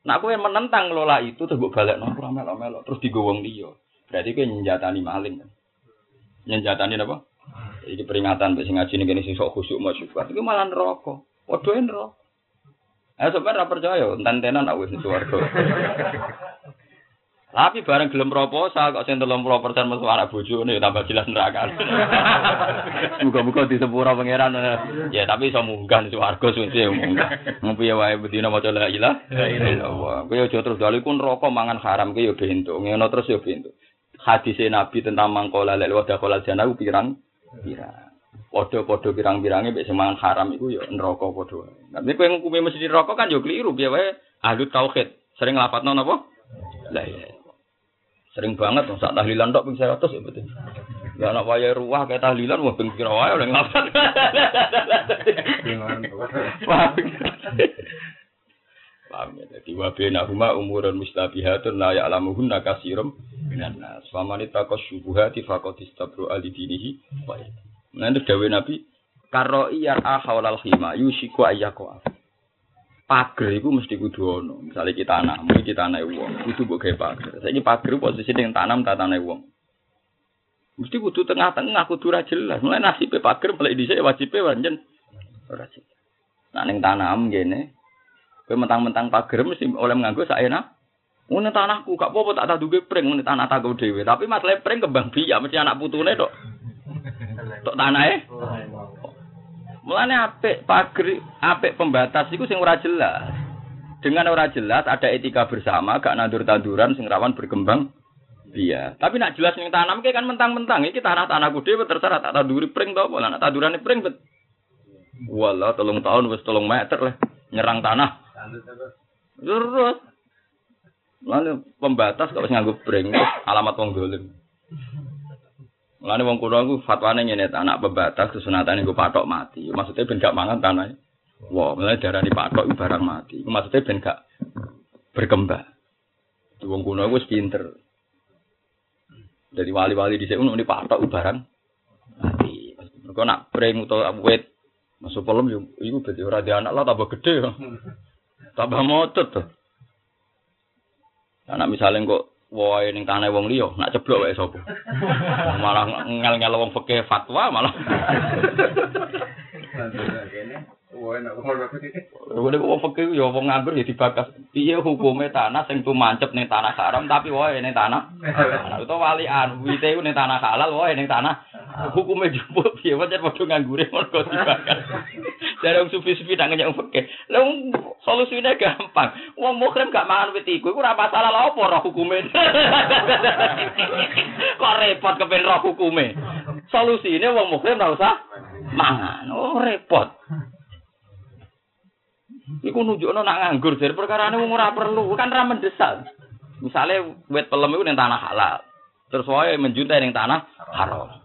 Nah, yang menentang ngelola itu terus balik nongkrong melok-melok terus digowong dia. Berarti kue nyenjatani maling kan? Nyenjatani apa? Iki peringatan mbek sing ngaji ning kene sing sok khusyuk masyukur. Iku malah neraka. Padha neraka. Eh sampeyan ora percaya, enten-tenan aku wis swarga. [laughs] Tapi bareng gelem proposal kok sing 30% metu anak bojone tambah jelas neraka. [laughs] Muga-muga disepura pangeran. Ya tapi iso munggah swarga suwe munggah. Ngopi wae bedina maca la ilaha illallah. Kowe aja terus dalu ku neraka mangan haram ki ya bento. Ngono terus ya bento. Hadise Nabi tentang mangkola lek wadah kola jana pirang pirang. Podo-podo pirang-pirangnya mbek semangan haram iku ya neraka podo. Tapi kowe ngukumi mesti neraka kan yo keliru piye wae tauhid. Sering lapatno napa? Lah iya. Sering banget sak tahlilan tok ping 100 ya betul. Ya anak waya ruah kayak tahlilan wah ping kira wae oleh nglapat. Paham ya, jadi wabena huma umurun mustabihatun la ya'lamuhunna kasirum minan nas. Famani takos syubuhati faqad istabru alidinihi wa Nah itu dawe Nabi karo iyar ahawlal khima yusiku ayyako Pager itu mesti kudu ono. Misalnya kita tanam, kita tanam uang, kudu mbok gawe pager. Saiki pager posisi dengan tanam tak tanam uang. Mesti kudu tengah-tengah kudu ra jelas. Mulai nasib pager mulai dhisik wajibe wancen ora jelas. Nak ning tanah am ngene. Kowe mentang-mentang pager mesti oleh nganggo sak enak. Ngene tanahku gak apa-apa tak taduke pring ngene tanah tak dhewe. Tapi masalah pring kembang biak mesti anak putune tok. Tok tanahe. Mulane apik pager, apik pembatas iku sing ora jelas. Dengan ora jelas ada etika bersama, gak nandur-tanduran sing rawan berkembang Iya, tapi nak jelas ning tanam kayak kan mentang-mentang iki tanah-tanahku dhewe terserah tak tanduri pring to apa nak tandurane pring bet. Wala telung tahun wis telung meter lah nyerang tanah. Terus Lalu pembatas wis nganggo pring alamat wong dolim. Mulane wong kuno iku fatwane ngene anak pembatas kesunatan nggo patok mati. Maksudnya ben gak mangan tanah. Wah, mulane darani patok barang mati. Maksudnya ben gak berkembang. Wong kuno wis pinter. Jadi wali-wali di sini ini patok barang mati. Mereka nak pring atau wet masuk pelem yo iku dadi ora anak lah tambah gede. Tambah motot tuh. Anak misalnya kok wae ning tanah wong liya nak ceblok wae sapa. [laughs] Malah ngel-ngel wong fikih fatwa malah. Wong wong fakir ya wong nganggur ya dibakas. Piye hukume tanah sing tumancep ning tanah haram tapi wae ning tanah. Utawa walian wite ning tanah halal wae ning tanah. Hukume jupuk piye wae padha nganggure mergo dibakas. Dari wong sufi-sufi nang nyang fakir. Lah solusine gampang. Wong mukrim gak mangan wit iku iku ora masalah lha opo roh hukume. [laughs] Kok repot kepen roh hukume. Solusine wong mukrim ora usah mangan. Oh repot. Iku nunjukno nak nganggur dari perkara ini ora perlu, kan ra mendesak. Misalnya wet pelem iku ning tanah halal. Terus wae menjuntai ning tanah haram.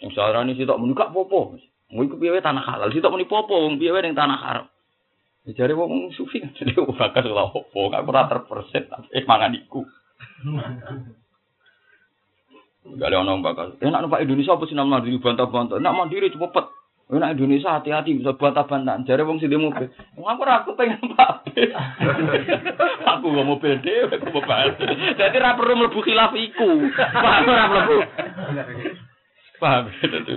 Sing sarane sitok muni gak popo. Mau iku piye tanah halal, sitok muni popo wong piye ning tanah haram. Jare wong sufi kan dhewe bakas lha opo, gak ora terperset tapi mangan iku. Gak ada orang bakal. Eh, nak numpak Indonesia apa sih nama mandiri bantah-bantah? Nak mandiri cepet. Nak Indonesia hati-hati bisa bantah-bantah. Jadi wong sing mobil. Wong aku [laughs] aku pengen Pak. aku gak mobil dhewe, aku mau bantu. Jadi ra perlu mlebu khilaf iku. Paham ora mlebu. Paham dadi.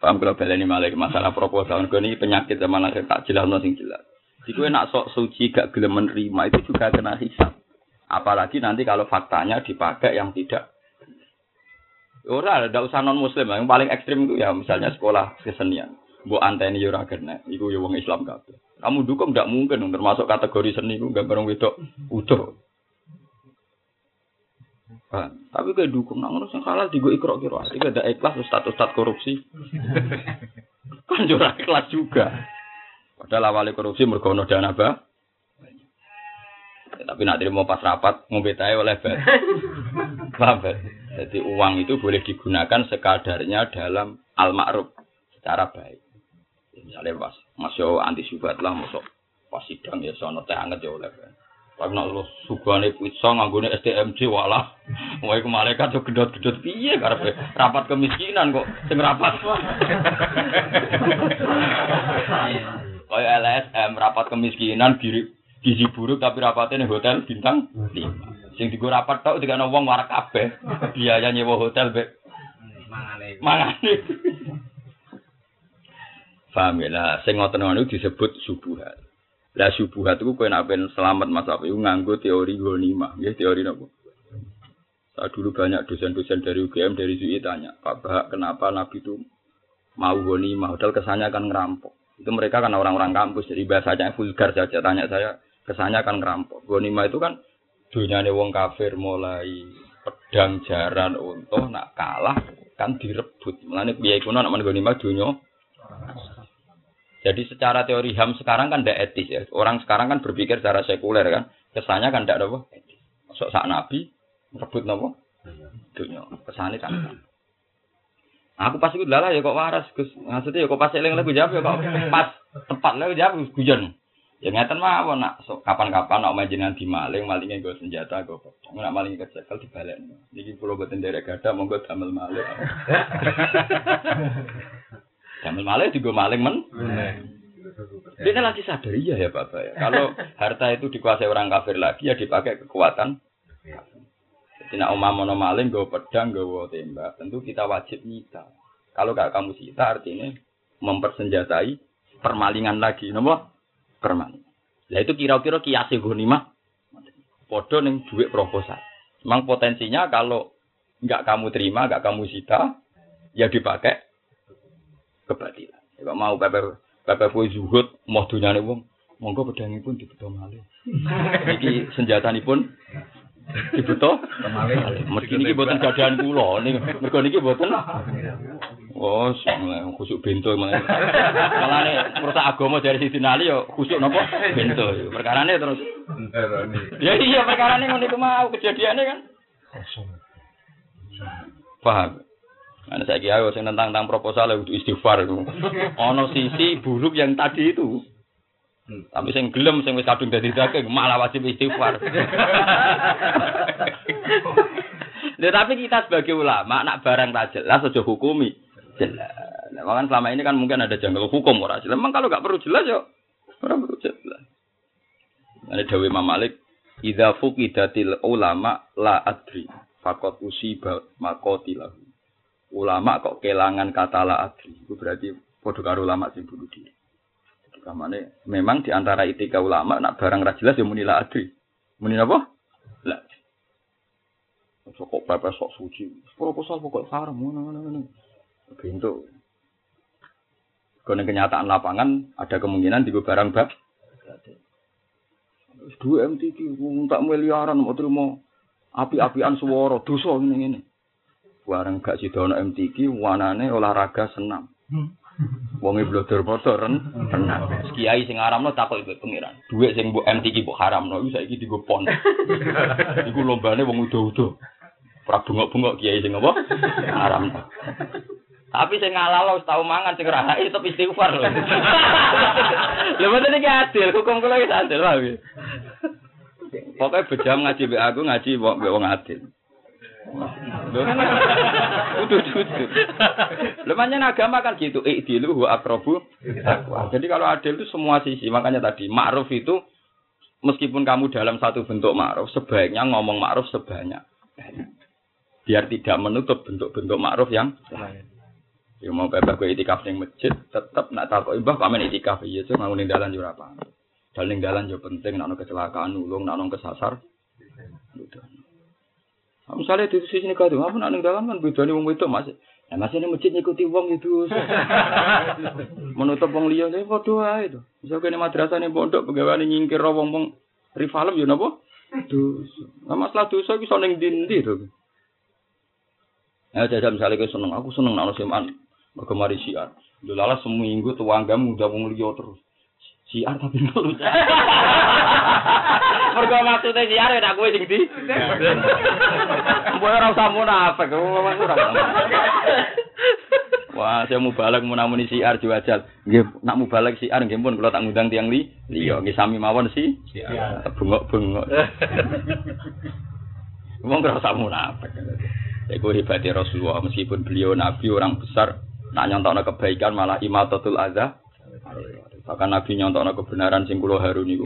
Paham kalau baleni malah masalah proposal ini penyakit zaman akhir tak jelas sing jelas. Jika nak sok suci gak gelem menerima itu juga kena hisap. Apalagi nanti kalau faktanya dipakai yang tidak Ora, ada usah non muslim. Yang paling ekstrim itu ya misalnya sekolah kesenian. Bu anteni yo ora kena. Iku yo wong Islam kabeh. Kamu dukung tidak mungkin termasuk kategori seni iku gambar wedok utuh. Tapi kayak dukung nang ngono sing halal digo ikro kira iki ada ikhlas status status korupsi. [laughs] kan yo ikhlas juga. Padahal awalnya korupsi mergo ono dana ba. Ya, tapi nak mau pas rapat ngombe oleh bet. [laughs] Paham Jadi uang itu boleh digunakan sekadarnya dalam al-ma'ruf secara baik. Misalnya pas masuk anti subat lah, masuk pas sidang ya sono teh anget ya oleh. Tapi nak lu subane pizza nganggone STMJ walah. Wae ke malaikat yo gedot-gedot piye karepe rapat kemiskinan kok sing rapat. [laughs] Kaya LSM rapat kemiskinan gizi buruk tapi rapatnya hotel bintang 5. Sing digo rapat tok dikane wong warak kabeh. Biaya nyewa hotel be. Mangane. Mangane. Paham ya lah, sing ngoten ngono disebut subuhat. Lah subuhat iku kowe nek selamat Mas Afi nganggo teori gonima, nggih teori napa? Saya dulu banyak dosen-dosen dari UGM dari UI tanya, Pak Bahak, kenapa Nabi itu mau gonima? Hotel kesannya akan ngerampok. Itu mereka kan orang-orang kampus, jadi bahasanya vulgar saja. Tanya saya, kesannya akan ngerampok. Gonima itu kan dunyane wong kafir mulai pedang jaran untuh nak kalah kan direbut. Mulane piye iku nak menggoni mah dunya. Jadi secara teori HAM sekarang kan tidak etis ya. Orang sekarang kan berpikir secara sekuler kan. Kesannya kan tidak apa. Masuk sak nabi rebut nopo dunya. Kesane kan. Aku pas iku lala ya kok waras. Maksudnya ya kok pas eling jawab ya kok pas tepat lagu jawab guyon. Ya ngeten mawon nak so, kapan-kapan nak jenengan di maling, malingnya gue senjata gue potong. Nak maling kecekel dibalik. Jadi pulau boten derek gada monggo damel maling. [laughs] damel maling juga maling men. Dia lagi sadar iya ya Bapak ya. Kalau harta itu dikuasai orang kafir lagi ya dipakai kekuatan. Jadi nak omah mono maling gue pedang gue tembak, tentu kita wajib nyita. Kalau gak kamu sita artinya mempersenjatai permalingan lagi, napa? Permalingan. Lah itu kira-kira kiasi ghanimah podo ning duit proposal. Memang potensinya kalau nggak kamu terima, nggak kamu sita, ya dipakai kebatilan. Kalau mau pepe pepe kue zuhud, mau dunyane wong, monggo pedangipun dibeto malih. Iki senjatanipun dibeto malih. Mergi niki boten gadahan kula, ning mergo niki boten Oh, khusuk bento malah. Malane merusak agama dari sisi nali yo khusuk napa? Bento. Perkarane terus. Ya iya perkarane ngono iku mau kejadiannya kan. Paham. Nah, saya kira sing tentang tentang proposal itu istighfar itu. Ono sisi buruk yang tadi itu. Tapi sing gelem sing wis kadung dadi daging malah wajib istighfar. Lha tapi kita sebagai ulama nak barang tak jelas aja hukumi jelas. Nah, kan selama ini kan mungkin ada janggal hukum orang jelas. Memang kalau nggak perlu jelas ya orang perlu jelas. Ada Dewi Imam Malik, "Idza fuqidatil ulama la adri, fakot usiba makotilah." Ulama kok kelangan kata la adri, itu berarti podo karo ulama sing bunuh diri. Kamane memang di antara etika ulama nak barang ra jelas ya muni la adri. Muni apa? La. Kok pepe sok suci. Proposal pokok haram ngono-ngono. Bentuk. Karena kenyataan lapangan ada kemungkinan di barang bab. Dua MTQ, tak miliaran, mau terima api-apian suara, dosa ini ini. Barang gak sidono MTQ, wanane olahraga senam. Wonge blodor foto ren renang. Kiai sing aramno takut ibu pengiran. Duit sing mbok MTQ mbok haramno iki saiki digo pon. [laughs] Iku lombane wong udo-udo. Ora bengok-bengok kiai sing apa? Haramno. Tapi saya ngalah lo tahu mangan sing rahai tetep istighfar lho. [laughs] Lha mboten iki adil, hukum kula wis adil wae. Pokoknya bejam ngaji be aku ngaji be wong adil. Udah udah. Lemahnya agama kan gitu. Ikdilu huwa akrobu. Jadi kalau adil itu semua sisi. Makanya tadi ma'ruf itu meskipun kamu dalam satu bentuk ma'ruf sebaiknya ngomong ma'ruf sebanyak. Biar tidak menutup bentuk-bentuk ma'ruf yang lain. Ya mau bebas gue itikaf ning masjid, tetep nak takok ibah pamen itikaf iya tuh ngawuning dalan yo ora apa. Dalan dalan yo penting nak kecelakaan nulung, nak kesasar. Nah, misalnya di sini kado, apa nak ning dalan kan bedane wong wedok Mas. Nah, masih ini masjid ngikuti wong itu. [laughs] Menutup wong liya nih padha ae to. Bisa kene madrasah ning pondok pegawai nyingkir wong-wong rivalem yo napa? Dosa. Nah, masalah dosa iso ning ndi to. Ya, jajal misalnya gue seneng, aku seneng nak seman. Mereka mari siar. Dolalah seminggu tuanggam udah wong liya terus. Siar tapi ngeluh. [laughs] Mergo maksudnya siar ya kowe sing ndi. Mbok ora usah munafik, ora Wah, saya mau balik mau namuni siar juajal. Nggih, nak mau balik siar nggih pun kalau tak ngundang tiang li. Liya nggih sami mawon sih. Bengok-bengok. Wong ora usah munafik. Iku hebatnya Rasulullah meskipun beliau nabi orang besar Nak nyontokno kebaikan malah imatatul adza. Bahkan Nabi nyontokno kebenaran sing kula harun niku.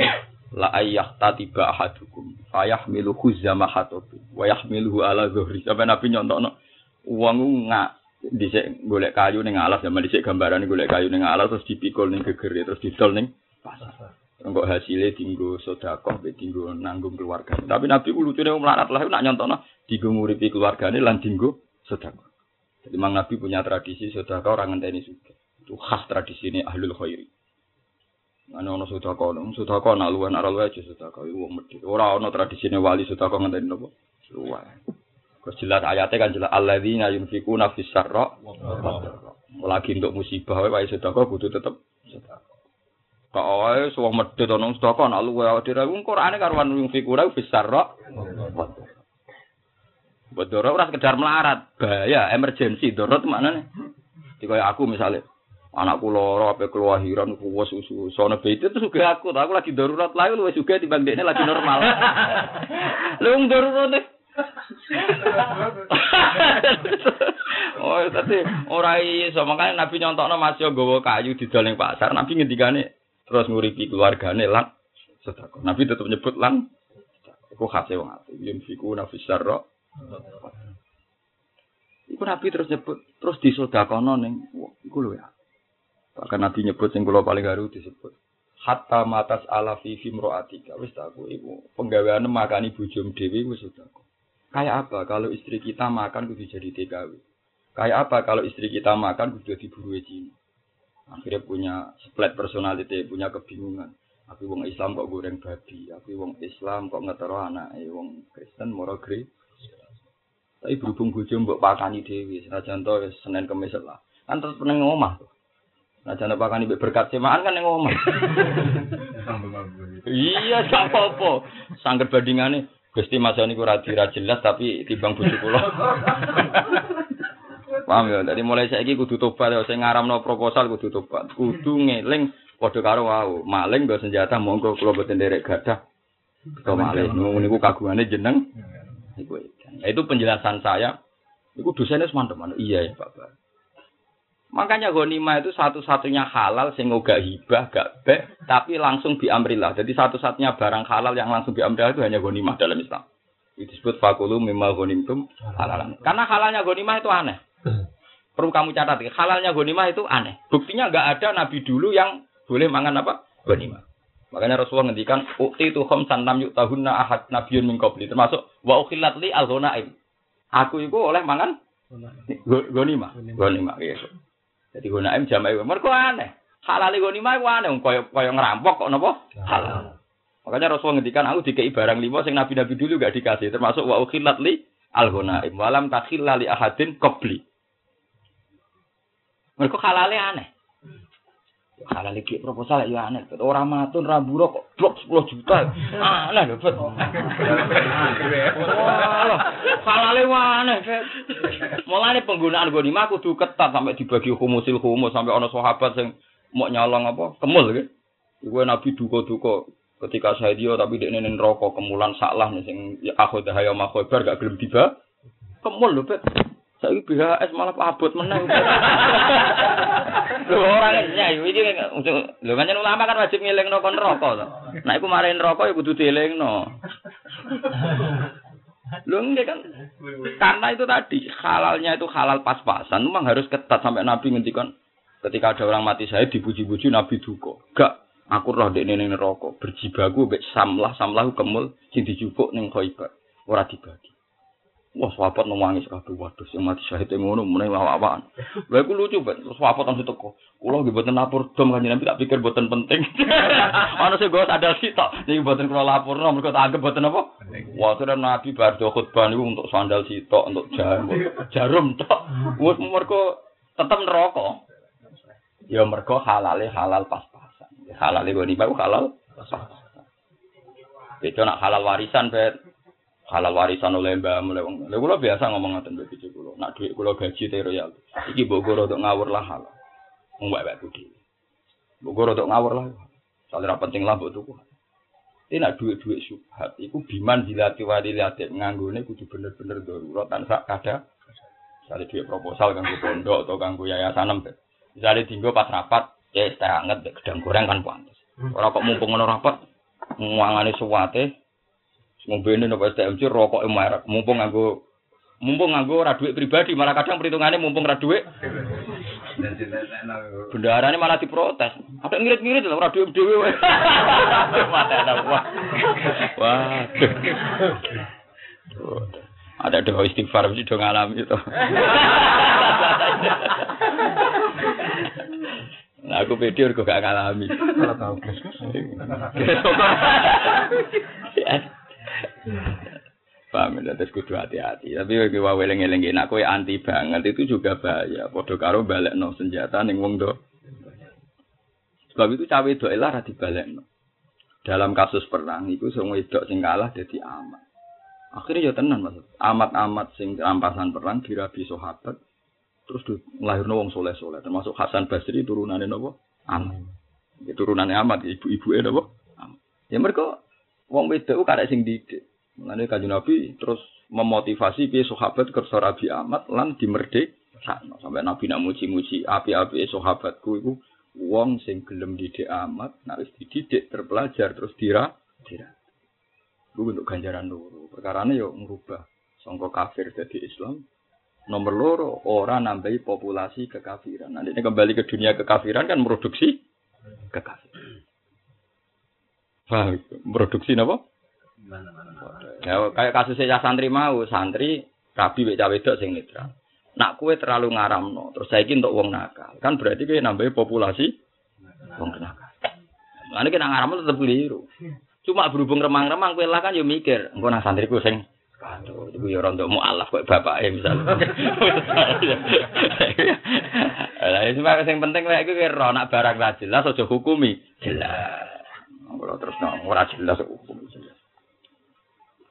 La ayyah tatiba ahadukum fayahmilu khuzama hatobi wa yahmiluhu ala zuhri. Sampai Nabi nyontokno wong nggak dhisik golek kayu ning alas zaman dhisik gambaran golek kayu ning alas terus dipikul ning geger terus didol ning pasar. Engko hasilnya tinggu be tinggu nanggung keluarga. Tapi Nabi ku lucune melarat lah nak nyontokno dienggo nguripi keluargane lan tinggu sedekah. Jadi Mang Nabi punya tradisi saudara orang ngenteni suka. Itu khas tradisi ini ahlul khairi. Ana ono sedekah, sedekah nak luwih nak luwih aja sedekah iku wong medhit. Ora ono tradisine wali sedekah ngenteni napa? Luwih. Kok jelas ayatnya kan jelas alladzina yunfikuna fis sarra Lagi untuk musibah wae sedekah kudu tetep sedekah. Kok wae suwah nak luwih dhewe Qur'ane karuan yunfikuna fis sarra Buat dorot ora sekedar melarat, bahaya, emergensi. Dorot mana nih? Jika aku misalnya, anakku loro apa kelahiran kuwas susu sono beda itu juga aku. Aku lagi darurat lagi lu juga di ini lagi normal. [laughs] Lu darurat deh [laughs] oh tapi orang iso. Makanya nabi nyontokno masih gowo kayu di dalam pasar. Nabi ngendikane terus nguripi keluargane lan sedekah. Nabi tetap nyebut lan aku khase wong ati yunfiku nafis sarra Iku Nabi terus nyebut, terus disodakono ning iku lho ya. Bahkan Nabi nyebut sing kula paling haru disebut hatta matas ala fi fimroatika wis aku ibu penggaweane makani bojom dhewe wis tak Kayak apa kalau istri kita makan kudu jadi TKW? Kayak apa kalau istri kita makan kudu jadi buru Cina? Akhirnya punya split personality, punya kebingungan. Tapi wong Islam kok goreng babi, tapi wong Islam kok ngetero anak, wong Kristen moro gre. Tapi berhubung bojo mbok pakani dhewe, senajan to Senin Kamis lah. Kan terus peneng tuh. Nah, jangan pakani mbek berkat semaan kan yang ngomah. [laughs] iya, gak apa-apa. Sangger bandingane Gusti Mas niku ra dira jelas tapi timbang bojo kula. [laughs] Paham ya? Jadi mulai saiki kudu tobat ya sing ngaramno proposal kudu tobat. Kudu ngeling padha karo wau. Maling nggo senjata monggo kula boten derek gadah. Kok maling niku kagungane jeneng. Iku. Nah, itu penjelasan saya. Iku dosennya semantep Iya ya, Pak. Makanya ghanimah itu satu-satunya halal sing gak hibah, gak bek, tapi langsung diamrillah. Jadi satu-satunya barang halal yang langsung diamrillah itu hanya ghanimah dalam Islam. Itu disebut fakulu mimma ghanimtum halal. Karena halalnya ghanimah itu aneh. Perlu kamu catat, halalnya ghanimah itu aneh. Buktinya gak ada nabi dulu yang boleh mangan apa? Ghanimah. Makanya Rasulullah ngendikan ukti itu khamsan lam yuk tahunna ahad nabiyun min qabli termasuk wa ukhillat li al Aku itu oleh mangan ghanimah. Ghanimah, iya. Jadi gunaim jama'i mergo aneh. Halal ghanimah iku aneh kaya kaya ngerampok kok napa? Halal. Makanya Rasul ngendikan aku dikei barang lima sing nabi-nabi dulu gak dikasih termasuk wa ukhilat li al ghanaim walam takhilla li ahadin qabli. Mereka halale aneh. Halal iki proposal ya aneh. Ora matun ra kok blok 10 juta. Aneh lho, Bet. Halale aneh, Bet. Mulane penggunaan ghanimah kudu ketat sampai dibagi humusil humus sampai ana sahabat sing mau nyolong apa? Kemul gitu. Iku Nabi duka-duka ketika saya dia tapi dia nenen rokok kemulan saklah nih sing ya akhodah ya makhobar gak gelem tiba. Kemul lho, Bet. Saiki BHS malah abot menang. Lho ora ya iki lho kan ulama kan wajib ngelingno kon neraka to. Nek iku marahin neraka ya kudu dielingno. Lho kan karena itu tadi halalnya itu halal pas-pasan memang harus ketat sampai Nabi ngendikan ketika ada orang mati saya dipuji-puji Nabi duka. Gak aku roh dek ning neraka berjibaku mbek samlah samlahu kemul sing dijupuk ning khaibar ora dibagi. Wah, sahabat nangis kabeh waduh sing mati syahid ngono meneh awak-awakan. Lha iku lucu banget. Sahabat langsung teko. Kula nggih mboten lapor dom kan Nabi tak pikir mboten penting. [laughs] Ana sing gak ada sitok. Niki mboten kula laporno mergo tak anggap mboten apa. Wah, sudah Nabi bar do khutbah niku untuk sandal sitok, untuk jarum. [laughs] Jarum tok. Wes mergo tetep neraka. Ya mergo halale halal pas-pasan. Halale goni halal pas-pasan. Beda nak halal warisan, bet halal warisan oleh mbak mulai wong. Lha kula biasa ngomong ngoten mbek bojo kula. Nak dhuwit kula gaji te royal. Iki mbok untuk ngawur lah hal. Wong mbak dhewe. Mbok untuk ngawur lah. Soale ra penting lah mbok tuku. Ini nak duit-duit subhat. Iku biman dilati wali liatin. Nganggone kudu bener-bener darurat dan sak kada. Misalnya duit proposal kanggo pondok atau kanggo yayasan em. Misalnya tinggal pas rapat, ya teh anget gedang goreng kan pantas. Orang kok mumpung ngono rapat, ngwangane suwate, Ngombene nopo STMC rokok merek. Mumpung nganggo mumpung nganggo ora duit pribadi, malah kadang perhitungannya mumpung ora duit. Bendarane malah diprotes. Ada ngirit-ngirit lho ora duit dhewe. [laughs] Ada doa istighfar mesti do ngalami itu. [laughs] Nah, aku pede kok gak ngalami. Kalau [laughs] tahu [laughs] Paham ya, terus kudu hati-hati. Tapi bagi wae eling-eling nak kowe anti banget itu juga bahaya. Padha karo balekno senjata ning wong do. Sebab itu cawe do elah ra dibalekno. Dalam kasus perang itu sing wedok sing kalah dadi amat. Akhirnya ya tenan Mas. Amat-amat sing rampasan perang dirabi sahabat terus nglahirno wong soleh-soleh termasuk Hasan Basri turunane napa? Amat. Ya, turunane amat ibu-ibuke napa? Amat. Ya mereka Wong wedok karek sing didik. Mulane kanjeng Nabi terus memotivasi piye sahabat kersa Rabi amat lan dimerdek sampai Nabi nak muji-muji api-api sahabatku iku wong sing gelem didik amat, nek wis dididik terpelajar terus dira dira. Ku untuk ganjaran loro. Perkarane yo ngrubah sangka kafir dadi Islam, Nomor loro, orang nambahi populasi kekafiran. Nanti kembali ke dunia kekafiran kan produksi kekafiran. Paham? Produksi apa? Ya, kayak kasusnya santri mau, santri rabi cawe wedok sing netral. Nak kue terlalu ngaramno, terus saya untuk wong nakal. Kan berarti kue nambahi populasi wong nakal. Lalu kita ngaramno tetap keliru. Cuma berhubung remang-remang kue lah kan yo mikir, engko nang santriku sing Aduh, itu ya untuk mu'alaf kok bapak ya misalnya. [laughs] Lah yang penting lah itu kira nak barang lah jelas hukumi jelas. Kalau terus nang ora jelas hukum jelas.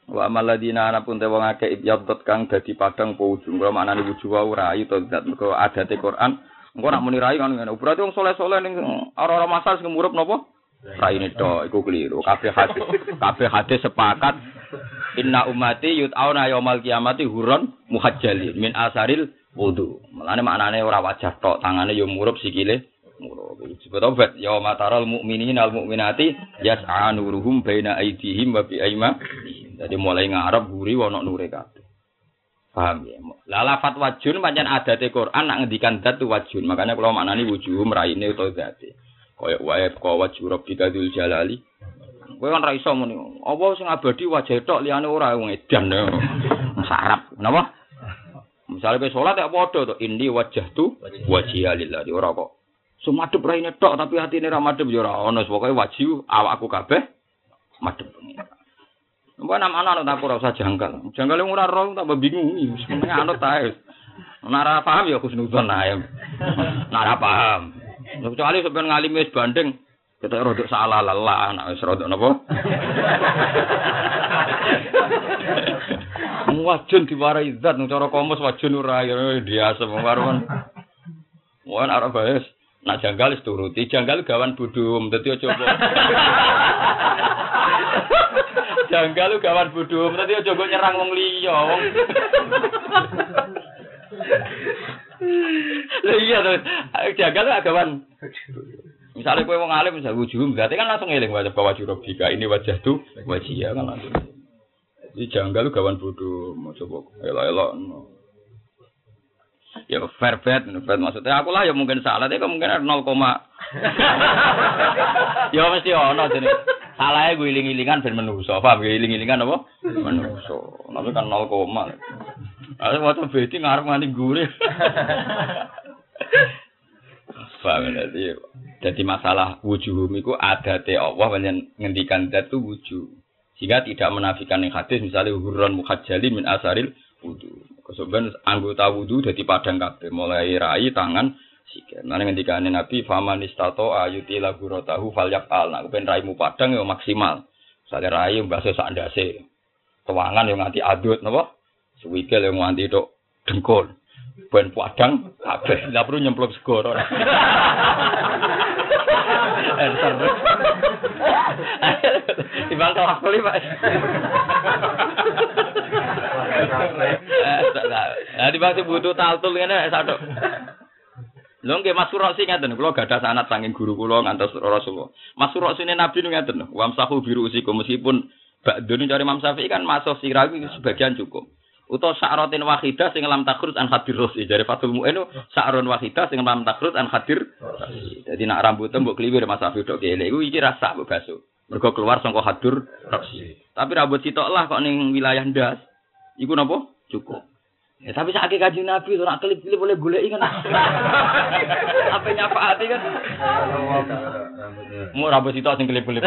Wa maladina ana pun te wong akeh ibyadot kang dadi padang po ujung. Kalau maknane wujuh wa rai to zat mergo adate Quran. Engko nak muni rai kan ngene. Berarti wong soleh-soleh ning ora-ora masal sing murup napa? Raine to iku keliru. Kabeh hadis kabeh hadis sepakat Inna umati yut'auna yaumal kiamati huron muhajjalin min asaril wudu. Mulane maknane ora wajah tok, tangane yo murup sikile murup. Disebut obat ya mataral mukminin al mukminati yas'a nuruhum baina aydihim wa bi aima. Jadi mulai ngarep guri wono nure kabeh. Paham ya? Lah lafat wajun pancen adate Quran nak ngendikan tu wajun. Makanya kalau maknani wujuhum raine utawa zate. Kaya wae kaya wajhu rabbika dzul jalali Kowe kan ra iso muni. Apa sing abadi wajah tok liyane ora wong edan. Sarap. Napa? Misalnya kowe salat ya padha to indi wajah tu wajhiya lillahi ora kok. Sumadep raine tok tapi hatine ra madhep ya ora ono pokoke wajib awakku kabeh madhep. Mbok nama anak tak ora usah jangkal. Jangkal ora roh tak bingung. Sebenarnya anut ta. Nara paham ya khusnudon ae. Nara paham. Kecuali sebenarnya ngalim wis banding kita rodok salah lelah, anak wis rodok napa? Wajun diwarai zat nang cara komus wajun ora ya biasa wong warung. Wong arep baes. Nak janggal wis turuti, janggal gawan budum, dadi aja kok. [laughs] janggal gawan budum, dadi aja kok nyerang wong liya, wong. [laughs] Lah iya to, janggal gawan Misalnya kue wong alim misalnya wujud, berarti kan langsung ngeling wajah bahwa wajah robika ini wajah tuh wajah ya kan langsung. Jadi janggal gawan bodoh, mau coba elok elok. Ya fair bet, fair maksudnya aku lah ya mungkin salah, tapi mungkin nol koma. [laughs] ya mesti ono jadi salahnya gue iling ilingan ben menuso, paham gue iling ilingan apa? Menuso, tapi kan nol koma. Ada waktu beti ngarep nganti gurih. [laughs] Paham ya? Jadi masalah wujuhum itu ada te Allah yang ngendikan dat itu wujuh. Sehingga tidak menafikan yang hadis misalnya hurran muhajjali min asaril wudu. Kemudian anggota wudu jadi padang kabeh mulai rai tangan sikil. Nah ngendikan Nabi faman istato ayuti lagu rotahu falyak al. Nah kepen raimu padang yang maksimal. Misalnya rai yang bahasa sandase. Tuangan yang nganti adut napa? Suwikil yang nganti dok dengkul. Ben padang kabeh. Lah perlu nyemplung segoro. Enter. [laughs] Timbang tawaf kali, Pak. Nah, timbang butuh taltul ngene satu. Lho nggih Mas Surosi ngaten, kula gadah sanad saking guru kula ngantos Rasulullah. Mas Surosi Nabi ngaten, wamsahu biru usikum meskipun Ba'dun cari Imam Syafi'i kan masuk sirawi sebagian cukup. Uto sa'rotin wahidah sing lam takrut an hadir rosi. Dari Fatul Mu'in sa'ron wahidah sing lam takrut an hadir Jadi nak rambut mbok kliwir Mas Afi dok kele iku iki rasa mbok basuh. Mergo keluar saka hadur rosi. Tapi rambut sitok lah kok ning wilayah ndas. Iku napa? Cukup. Ya, tapi saat kaji Nabi itu nak kelip-kelip boleh gulai kan. [laughs] Apa nyapa hati kan? Mau rambut sitok sing kelip-kelip.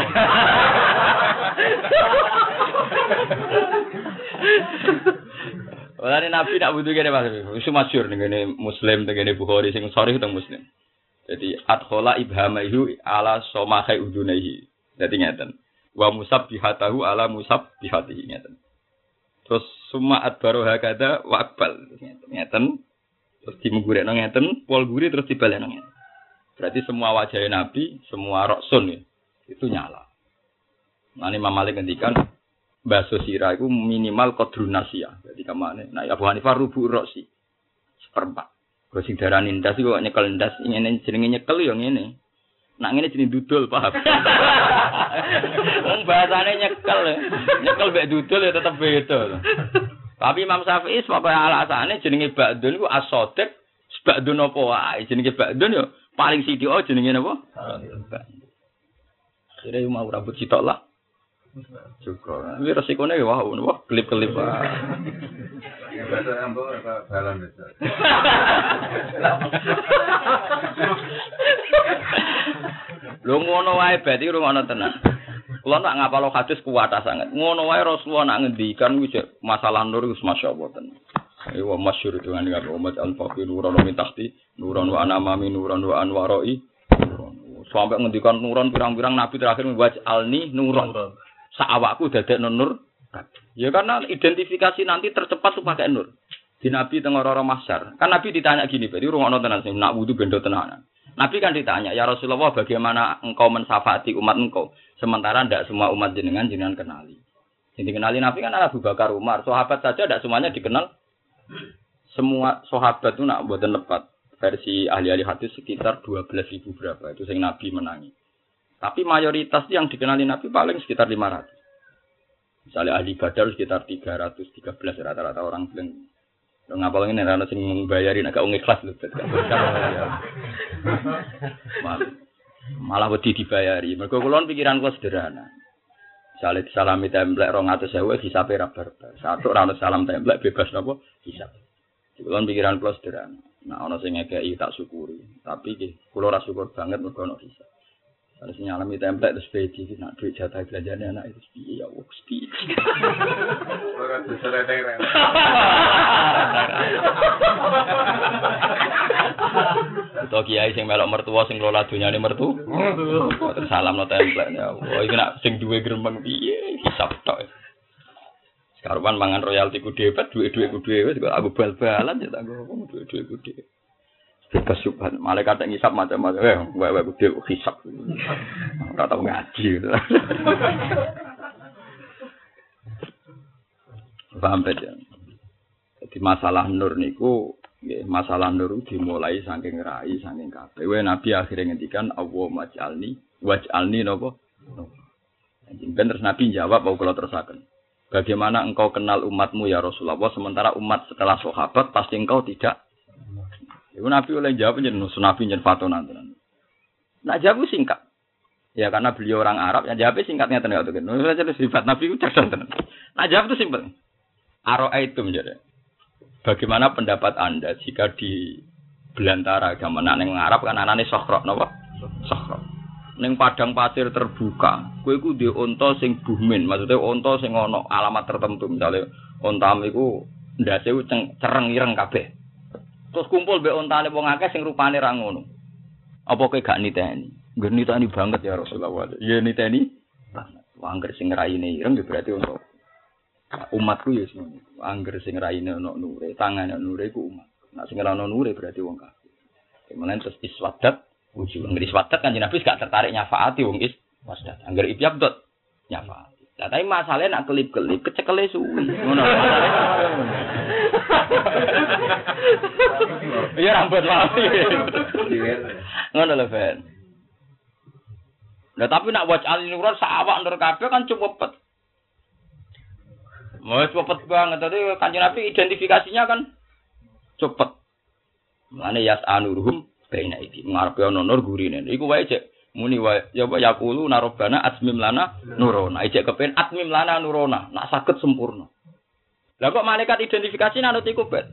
Walane Nabi nak butuh kene Mas. Isu masyhur ning Muslim teng Bukhari sing sore teng Muslim. Jadi adkhala ibhamaihu ala somahai udunaihi. Jadi ngeten. Wa musab bihatahu ala musab bihatihi ngeten. Terus summa adbaru hakada wa akbal ngeten. Terus dimenggurekno ngeten, pol guri terus dibalekno ngeten. Berarti semua wajah Nabi, semua roksun ya, itu nyala. Nah, ini Imam Malik ngendikan Baso sirah itu minimal kodrun nasiyah. Jadi ke mana? Nah Abu Hanifah rubu rosi. Seperempat. Kalau sing darah nindas itu nyekel nindas. Ini jenenge nyekel yang ini. Nak ini jenis dudul paham. [laughs] Wong bahasane nyekel. Nyekel mbek dudul ya tetep beda. Tapi Imam Syafi'i sebagai alasannya jenenge ba'dun iku as-sadiq ba'dun apa wae jenenge ba'dun yo paling sithik oh jenenge napa? Akhirnya mau rambut sitok lah. Cukup. Ini resikonya ya wah, wah kelip-kelip.
Itu.
Lho ngono wae berarti ngono tenan. Kulo nak ngapalo hadis kuat sangat. Ngono wae Rasulullah nak ngendikan wis masalah nur wis masyaallah tenan. Ayo masyhur itu kan dengan umat al-faqir nuran min tahti nuran wa anamami nuran wa anwaroi. Sampai ngendikan nuran pirang-pirang nabi terakhir membuat alni nuran. Saawakku dadek nur. Ya karena identifikasi nanti tercepat tuh pakai nur. Di Nabi tengah orang masyar. Kan Nabi ditanya gini, berarti rumah tenan sih, nak wudhu bendo tenanan. Nabi kan ditanya, ya Rasulullah bagaimana engkau mensafati umat engkau? Sementara tidak semua umat jenengan jenengan kenali. Jadi kenali Nabi kan Abu Bakar Umar. Sahabat saja tidak semuanya dikenal. Semua sahabat itu nak buatan lepat. Versi ahli-ahli hadis sekitar 12 ribu berapa. Itu yang Nabi menangi. Tapi mayoritas yang dikenali Nabi paling sekitar 500. Misalnya ahli badar sekitar 313 rata-rata orang bilang ngapal ini rana sing bayarin agak ikhlas lho. [laughs] Malah, malah wedi dibayari. Mergo kula pikiran kula sederhana. Misalnya salami templek rong atus sewu hisabe ra barbar. Satu rana salam templek bebas napa hisap. Kula pikiran kula sederhana. Nah ana sing ngekeki tak syukuri. Tapi kula ra syukur banget mergo ana Harus nyalami template terus pedi nak duit jatah belanjanya anak itu piye ya wong piye.
Ora disereteng.
Atau kiai sing melok mertua sing ngelola dunyane mertu. Terus salam no template ya. Oh iki nak sing duwe gremeng piye hisap tok. Sekarang mangan royalti ku dhewe, duwe-duwe ku dhewe, aku bal-balan ya tak duwe-duwe ku dhewe. Bebas subhan malaikat yang ngisap macam-macam. Eh wae wae gede hisap. Ora tau ngaji. Paham ya jadi masalah nur niku ya, masalah nur dimulai saking rai saking kabeh. Wae nabi akhirnya ngendikan Allah maj'alni waj'alni napa Ben terus Nabi jawab, mau kalau terusakan. Bagaimana engkau kenal umatmu ya Rasulullah, sementara umat setelah sahabat pasti engkau tidak Ibu Nabi oleh jawab jeneng Nabi jeneng tenan. Nah jawab singkat. Ya karena beliau orang Arab, ya jawabnya singkatnya tenan kan. Nah, jadi sifat Nabi itu cerdas tenan. Nah jawab itu simpel. Aro itu menjadi. Bagaimana pendapat anda jika di belantara zaman nak neng Arab kan anane sokrok, nopo? Sokrok. Neng padang pasir terbuka, kue ku di onto sing buhmin, maksudnya onto sing ono alamat tertentu, misalnya ontam iku ndase cereng ireng kabeh. Terus kumpul be ontane wong akeh sing rupane ra ngono. Apa kowe gak niteni? Ngger niteni banget ya Rasulullah. Ya niteni banget. Angger sing raine ireng berarti untuk umatku ya semono. Angger sing raine ono nure, tangane nure ku umat. Nah sing ora ono nure berarti wong kafir. Kemudian terus iswadat wujud. Angger iswadat kan Nabi gak tertarik nyafaati wong is wasdat. Angger ibyabdot nyafaati. Lah tapi masalahnya nak kelip-kelip kecekele suwi. [laughs] Ngono. [laughs] Iya rambut wae. [laughs] Ngono lho, Ben. Nah tapi nak wajah nuran sawak nur kabeh kan cukup pet. Mau cepet banget tadi kanjeng Nabi identifikasinya kan cepet. Mane yas anuruhum baina iki ngarepe ana nur gurine. Iku wae cek muni wa ya apa yaqulu narobana atmim lana nurona. Ijek kepen atmim lana nurona. Nak saged sempurna. Lah kok malaikat identifikasi nanut iku bet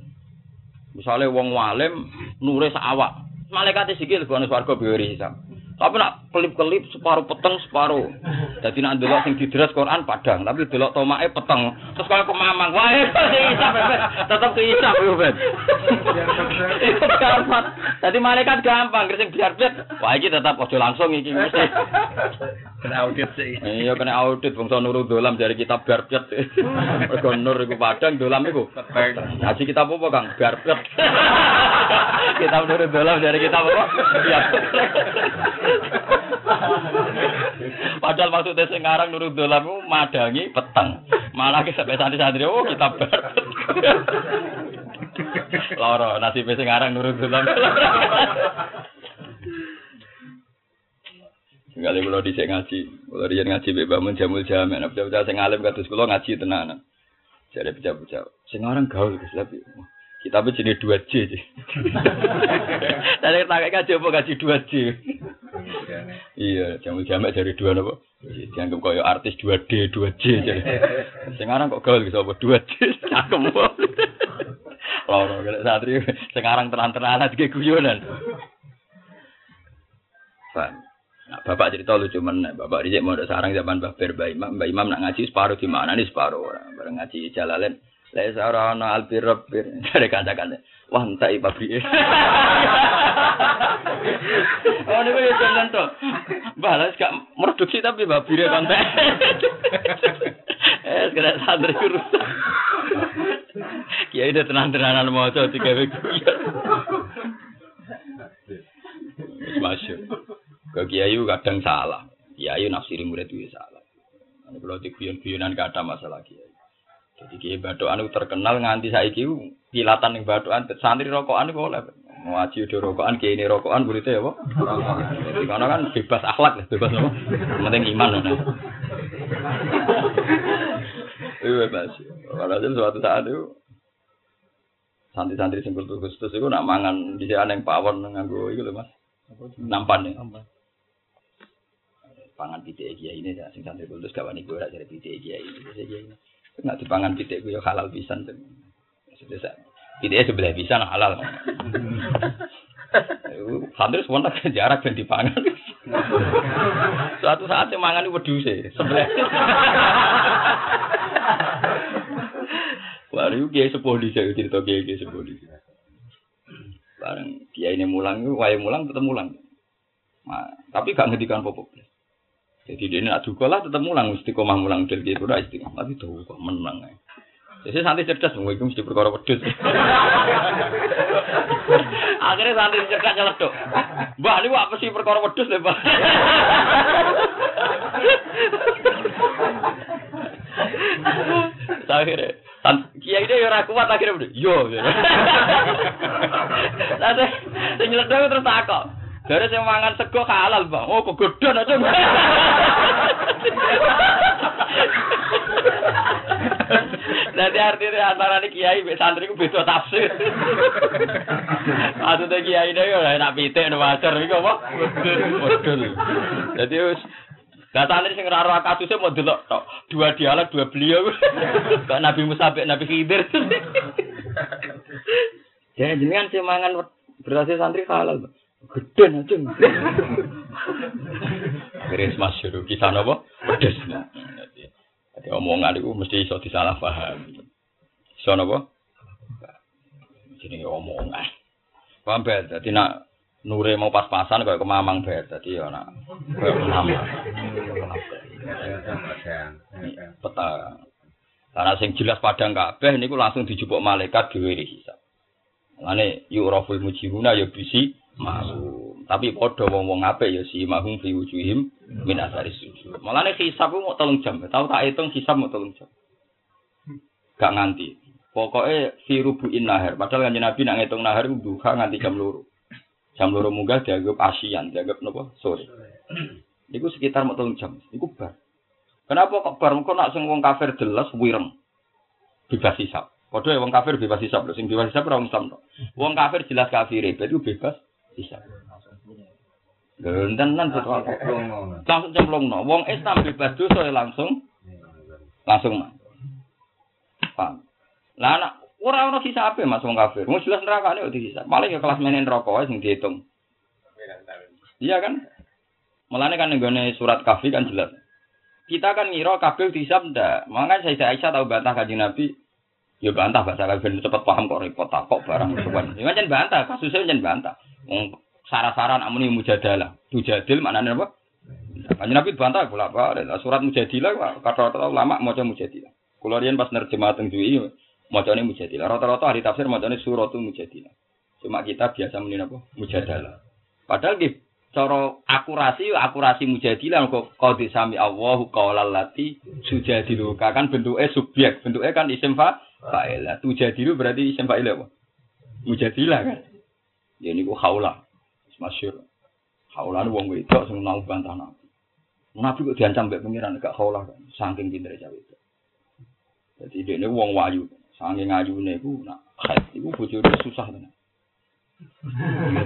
misale wong walim nure sak awak. Malaikat sikil bonus warga biwiri hisab Tapi nak kelip-kelip separuh peteng separuh. Jadi nak delok sing didres Quran padang, tapi delok tomake peteng. Terus kalau ke mamang, wah isap tetep ke isap yo ben. Gampang. Jadi malaikat gampang, sing biar bet. Wah iki tetap ojo langsung iki mesti.
Kena audit sih.
Iya kena audit bangsa nurul dolam dari kitab biarbet. [laughs] Mergo nur iku padang, dolam iku. Haji kita apa Kang? Biarbet. [laughs] kitab nurul dolam dari kitab apa? Iya. Padahal maksudnya sing ngarang nurul dolam itu madangi peteng. Malah ke sampai santri-santri oh kita ber. Loro nasib sing ngarang nurul dolam. Sekali kalau dicek ngaji, kalau dia ngaji bebas menjamul jamin, nah betul-betul saya ngalim kados kulo ngaji tenanan. Jadi bocah-bocah. Sing orang gaul Gus tapi kita be jenis 2J. Tadi [laughs] tak kaji apa kaji 2J. Iya, jamu jamak dari dua nopo. Dianggap kaya artis 2D, 2J jadi. Sekarang kok gaul gitu apa 2J? Cakem. Loro kena santri sekarang tenan-tenanan iki guyonan. Pak, Nah, bapak cerita lucu men, bapak Rizik mau sarang zaman Mbah Ber, Mbah Imam, Mbah Imam nak ngaji separuh di mana nih separuh orang, bareng ngaji jalalen. Lai sarana albir [laughs] dari kata-kata. Wah, entah i pabrik. oh, ini gue jalan tuh. Balas gak produksi tapi babire konten. [laughs] eh, sekarang santri rusak. Kiai udah tenang-tenangan mau coba tiga minggu. Masyur. Ke kiai kadang salah. Kiai nafsiri murid itu salah. Ini kalau di guyon-guyonan gak ada masalah kiai. Jadi kiai itu terkenal nganti saiki kilatan yang badoan santri rokokan itu boleh. Mau aji udah rokokan, kiai ini rokokan muridnya ya, Pak. Jadi karena kan bebas akhlak, bebas apa? Penting iman. Nah. Iya bebas. Kalau suatu saat itu santri-santri sing kultur Gustus itu nak mangan di sana yang pawon nganggo itu lho Mas. Nampan ya. Pangan pitik kiai ini sing santri kultus gawani gue ora dari pitik kiai ini. Kiai ini. Nak dipangan pitik gue halal pisan. Sudah Pitiknya sebelah pisan halal. [laughs] Santri semua [laughs] tak jarak dan dipangan. Suatu saat yang mangan itu wedhuse sebelah. [laughs] Baru kiai sepuluh saya cerita kiai kiai sepuluh Bareng kiai ini mulang wae mulang tetap mulang. Nah, tapi gak ngedikan popok. Jadi dia nak juga lah tetap mulang, mesti komah mulang dari kiai kuda istiqomah. Tapi tuh kok menang ya. Jadi santri cerdas, mau itu mesti perkara wedus. [laughs] Akhirnya santri cerdas nyeletuk. Mbak, ini apa sih perkara wedus deh, Mbak? Akhirnya, kiai dia ora kuat akhirnya yo. Nanti, sing nyeletuk terus takok. Dari sing mangan sego halal, Bang. Oh, kegodon aja. Nanti artinya antara nih kiai be santri ku beda tafsir. Maksudnya kiai ini ya enak pitik no wajar iki apa? Modul. Jadi wis Lah santri sing ora mau delok tok. Dua dialog, dua beliau. Kok Nabi Musa mbek Nabi Khidir. Jadi jenengan sing mangan berhasil santri halal, Bang. Gede aja. [laughs] Beres masyur kisah napa? Pedes. Jadi omongan itu mesti iso disalah paham. Iso napa? Jadi omongan. Paham bet? Jadi nak nure mau pas-pasan kayak kemamang bet. Jadi ya nak kayak kemamang. Peta. Karena sing jelas padang kabeh niku langsung dijupuk malaikat dhewe hisab. Lane yuraful mujibuna ya bisi masuk. Tapi padha wong-wong apik ya si mahum fi wujuhim min asari sujud. Malane hisab ku mau tolong jam. Tahu tak hitung hisab mau tolong jam. Gak nganti. Pokoknya fi rubuin nahar. Padahal kanjeng Nabi nak ngitung nahar ku duha nganti jam loro. Jam loro munggah dianggap asian, dianggap napa? Sore. Iku sekitar mau tolong jam. Iku bar. Kenapa kok bar? Kok nak sing wong kafir jelas wireng. Bebas hisab. Padahal wong kafir bebas hisab lho. Sing bebas hisab ora wong Islam. Wong kafir jelas kafir, itu bebas hisab. Lho, tenan betul. Langsung cemplung no. Wong Islam bebas dosa ya langsung langsung mah. Paham. Lah anak ora ono hisab Mas wong kafir. Wong jelas neraka nek dihisab. Malah ya kelas menen rokok sing dihitung. Iya kan? Mulane kan nggone surat kafi kan jelas. Kita kan ngira kabeh dihisab ndak. Makanya saya Aisyah tahu bantah kanjeng Nabi. Ya bantah bahasa kalian cepet paham kok repot tak kok barang [laughs] suwan. Ya macam bantah, kasusnya macam bantah. Sara-saran amuni mujadalah. Mujadil maknanya apa? Kanjeng Nabi bantah kula apa? Surat mujadilah kata-kata ulama maca mujadilah. Kula riyen pas nerjemah teng duwi macane mujadilah. Rata-rata ahli tafsir macane suratul mujadilah. Cuma kita biasa muni apa? Mujadalah. Padahal nggih cara akurasi akurasi mujadilah kok qad sami Allahu qaulal lati sujadilu kan bentuke subjek, bentuke kan isim fa fa'il. Tujadilu berarti isim fa'il apa? Mujadilah kan. Ya niku haula. Masyhur. Haula wong wedok sing mau bantah Nabi. Nabi kok diancam mbek pengiran gak haula kan. Saking pintere itu. Jadi dia ini wong wayu, sange ngayune iku nak haid iku bojone susah tenan.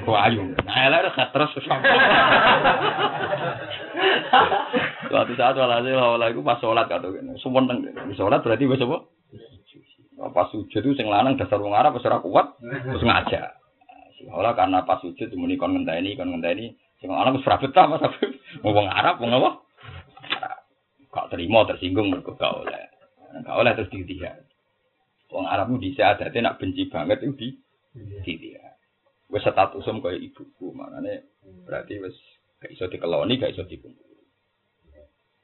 Kok ayu. Nah, elek gak terus susah. Suatu saat walhasil wala iku pas sholat kata kene. Sumeneng. Sholat berarti wis apa? Pas sujud itu sing lanang dasar wong Arab ora kuat terus ngajak. Ora karena pas sujud muni kon ngenteni kon ngenteni sing lanang wis ora betah Mas Habib. Wong Arab wong apa? Gak terima tersinggung mergo gak oleh. Gak oleh terus ditiak. Wong Arabmu dhisik adate nak benci banget itu di ditiak. Wis statusem kaya ibuku, makane berarti wis gak iso dikeloni, gak iso dikumpul.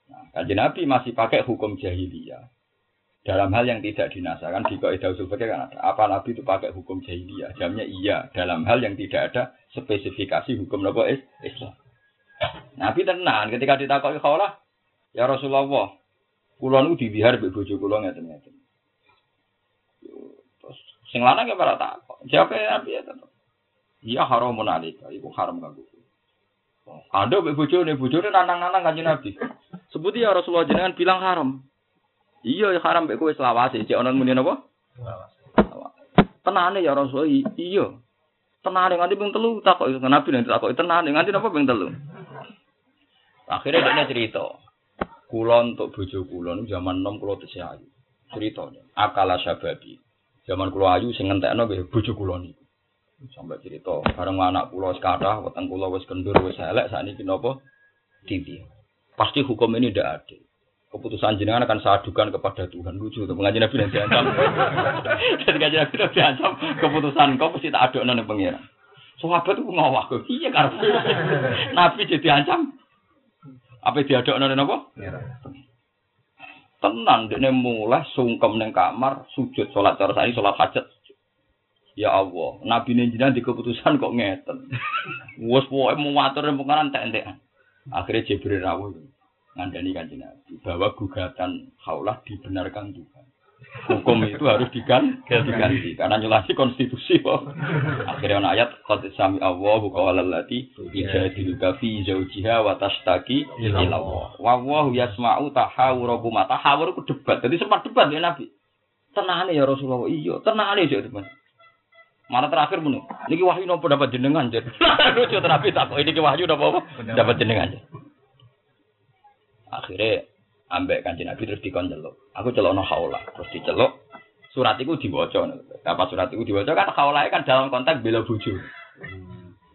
Nah, kanjeng Nabi masih pakai hukum jahiliyah. Dalam hal yang tidak dinasakan di kaidah usul fikih kan ada. Apa Nabi itu pakai hukum jahiliyah? Jamnya iya. Dalam hal yang tidak ada spesifikasi hukum nopo is Islam. Nabi tenang ketika ditakoi khawlah, ya Rasulullah, kula nu dibihar mbek bojo kula ngeten-ngeten. Terus sing lanang ya para takok. Jawab Nabi ya. Iya haramun alika, iku haram kanggo. Anda mbek bojone, bojone nanang-nanang kanjeng Nabi. Sebuti ya Rasulullah jenengan bilang haram. Iya ya haram mbek kowe selawase, cek ana muni napa? Tenane ya i- iya. Tenane nganti ping telu takok Nabi nek takok tenane nganti napa ping telu. Akhirnya dia cerita. Kulon untuk bojo kulon zaman nom kulo tesih ayu. Ceritanya akala sababi. Zaman kulo ayu sing ngentekno nggih bojo kulon iki. Sampai cerita bareng anak kulo wis kathah, weteng kulo wis kendur wis elek sakniki napa? Titi. Pasti hukum ini tidak adil. Keputusan jenengan akan saya adukan kepada Tuhan. Lucu tuh pengajian Nabi dan diancam. [laughs] Dan pengajian Nabi dan diancam keputusan kau pasti tak aduk nang pengiran. Sahabat itu ngawak kok. Iya karena [laughs] Nabi jadi ancam. Apa diaduk nang apa? Tenang, dia mulai sungkem neng kamar, sujud sholat cara sani sholat hajat. Ya Allah, Nabi ini jenengan di keputusan kok ngeten. [laughs] Wes pokoke mau matur nang pengaran tak entekan. Akhirnya Jibril rawuh ngandani kanjeng Nabi bahwa gugatan haulah dibenarkan Tuhan. Hukum itu harus digan diganti karena nyelasi konstitusi kok. Akhirnya ana ayat qad sami Allahu qawlal lati ijadiluka fi zaujiha wa tashtaki ila Allah. Wa wa yasma'u tahawurakum tahawur ku debat. Jadi sempat debat ya Nabi. Tenane ya Rasulullah. Iya, tenane ya Mas. Mana terakhir muni, niki wahyu nopo dapat jenengan jen. [laughs] Lucu terapi tak kok ini wahyu nopo apa? Dapat jenengan jen. Akhirnya ambek kanjeng Nabi terus dikon celuk. Aku celokno haula, terus diceluk. Surat itu dibaca. Apa surat itu dibaca kan haula kan dalam konteks bela bojo.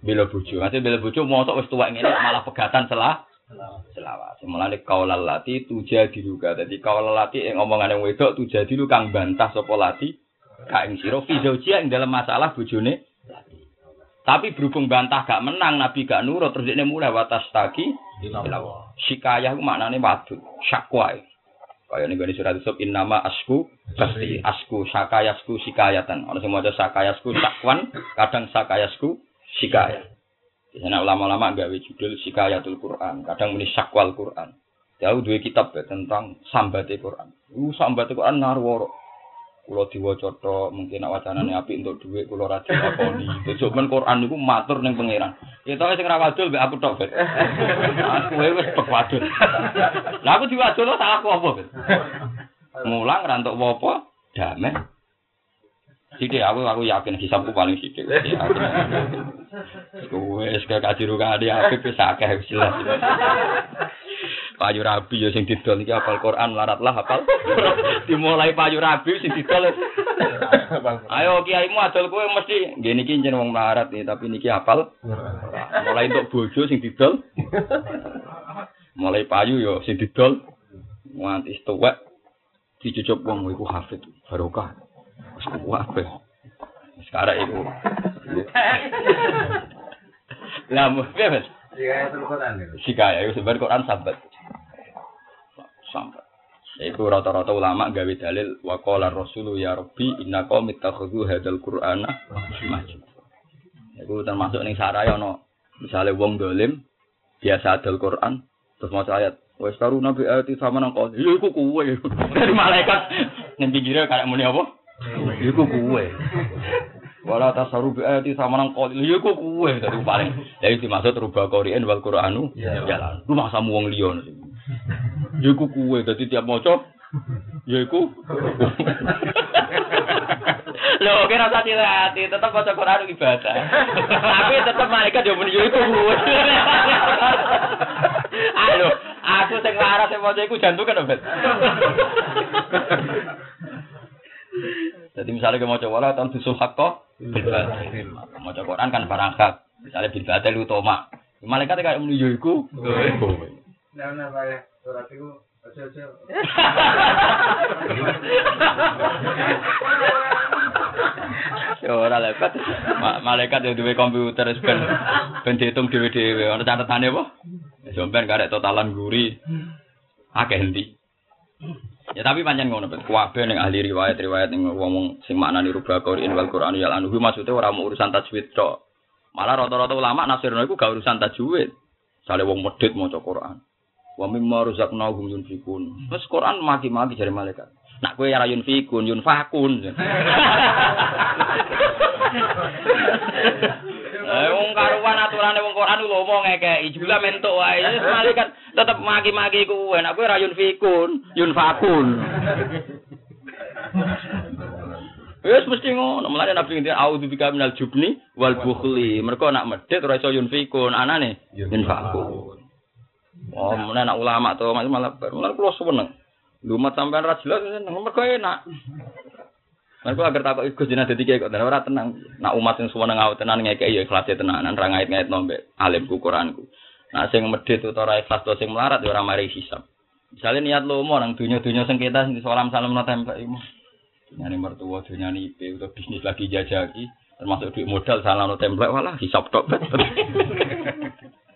Bela bojo. Nanti bela bojo mosok wis tuwek ngene malah pegatan selah selawat. Mulane kaulal lati tuja diluga. Dadi kaulal lati yang omongane wong wedok tuja dilu kang bantah sapa lati ka ing sira fi ing dalam masalah bojone. Tapi berhubung bantah gak menang, Nabi gak nurut, terus dia mulai watas taki. Shikayah itu maknanya wadud, syakwa. Kayak ini gue surat Yusuf, in nama asku, pasti asku, sakayasku, sikayatan. Orang semua ada sakayasku, sakwan, kadang sakayasku, sikayah. Di sana ulama-ulama gawe judul sikayatul Quran, kadang muni sakwal Quran. Jauh dua kitab ya, tentang sambate Quran. Uh, sambate Quran ngaruh Kulo diwaca tok, mungkin nak wacanane apik untuk dhuwit kulo ra dilakoni. Men Quran niku matur ning pangeran. Ya tok sing ra wadul mbek aku tok, Bet. Aku wis pek wadul. Lah aku diwadul salahku apa, Bet? Mulang ra entuk apa? Damai. Sithik aku aku yakin hisabku paling sithik. Wes kayak kajiru kadi apik wis akeh wis jelas. Payu rabi ya sing didol iki hafal Quran laratlah hafal. [laughs] Dimulai payu rabi sing didol. [laughs] Ayo kiaimu adol kowe mesti nggih niki jeneng wong melarat nih tapi niki hafal. Mulai untuk bojo sing didol. Mulai payu yo sing didol. Nganti tuwek dicucup wong iku hafid barokah. Wis kuwabe. Sekarang iku. [laughs] Lah Mas.
Iya, itu Quran itu.
Sikaya itu sebenarnya Quran sahabat. Sampai. Iku rata-rata ulama gawe dalil wa qala rasulu ya rabbi inna qaumi takhudhu hadzal qur'ana masjid. Iku termasuk ning saraya ono misale wong dolim biasa adal Quran terus maca ayat wis karu nabi ayat sama nang ya iku kuwe. Dari malaikat. Ning pinggire kayak muni apa? Iku kuwe. Wala tasaru bi ayati sama nang kau ya iku kuwe. Dari paling itu dimaksud rubah Qur'an wal Qur'anu jalan. Lu masa wong liya [laughs] Ya iku kuwe dadi tiap maca Ya iku. [laughs] Lho, kira rasa hati, tetep maca Quran ibadah. [laughs] Tapi tetep malaikat yo muni yo iku. Ayo, aku sing laras sing maca iku jantung kan, Bet. Jadi misalnya kita mau coba tahun dusul hakko, mau coba Quran kan barang hak. Misalnya bil batil utama. Malaikat kayak menuju iku.
Nah, nah, Pak ya. Surat itu aja-aja.
Ya ora lebat. Ma- Malaikat yang duwe komputer wis ben ben dihitung dhewe-dhewe. Ana catetane apa? Sampeyan karek totalan guri. Akeh endi. Ya tapi pancen ngono bet. Kuwabe ning ahli riwayat-riwayat ning wong sing maknani rubah Qur'an wal Qur'an ya anhu maksudnya ora mau urusan tajwid tok. Malah rata-rata ulama nasirno iku gak urusan tajwid. Sale wong medhit maca Qur'an. Wa mimma razaqnahum yunfikun. Wes Quran maki-maki jare malaikat. Nak kowe ora yunfikun, yunfakun. [laughs] Eh wong karuan aturane wong Quran lho mau ngekeki jula mentuk wae. Malaikat tetep maki-maki kowe. Nak kowe ora yunfikun, yunfakun. Wis mesti ngono. Mulane Nabi ngendikan auzu bika minal jubni wal bukhli. Mergo nak medhit ora iso yunfikun, anane yunfakun. Oh, mana nak ulama tuh, malah malah malah kulo seneng. Lumat sampean ra jelas seneng, mergo enak. Mergo agar takok iku jenah dadi kiai kok dan ora tenang. Nak umat sing suweneng ngau tenan ngekeki ya ikhlas tenanan, ra ngait-ngait nombe alimku Quranku. Nah sing medhit utawa ora ikhlas to sing melarat ya ora mari hisab. Misalnya niat lomo nang dunya-dunya sengketa sing salam salam no templek iku. Nyani mertua dunya IP utawa bisnis lagi jajaki termasuk duit modal salam no templek walah hisab tok. [laughs]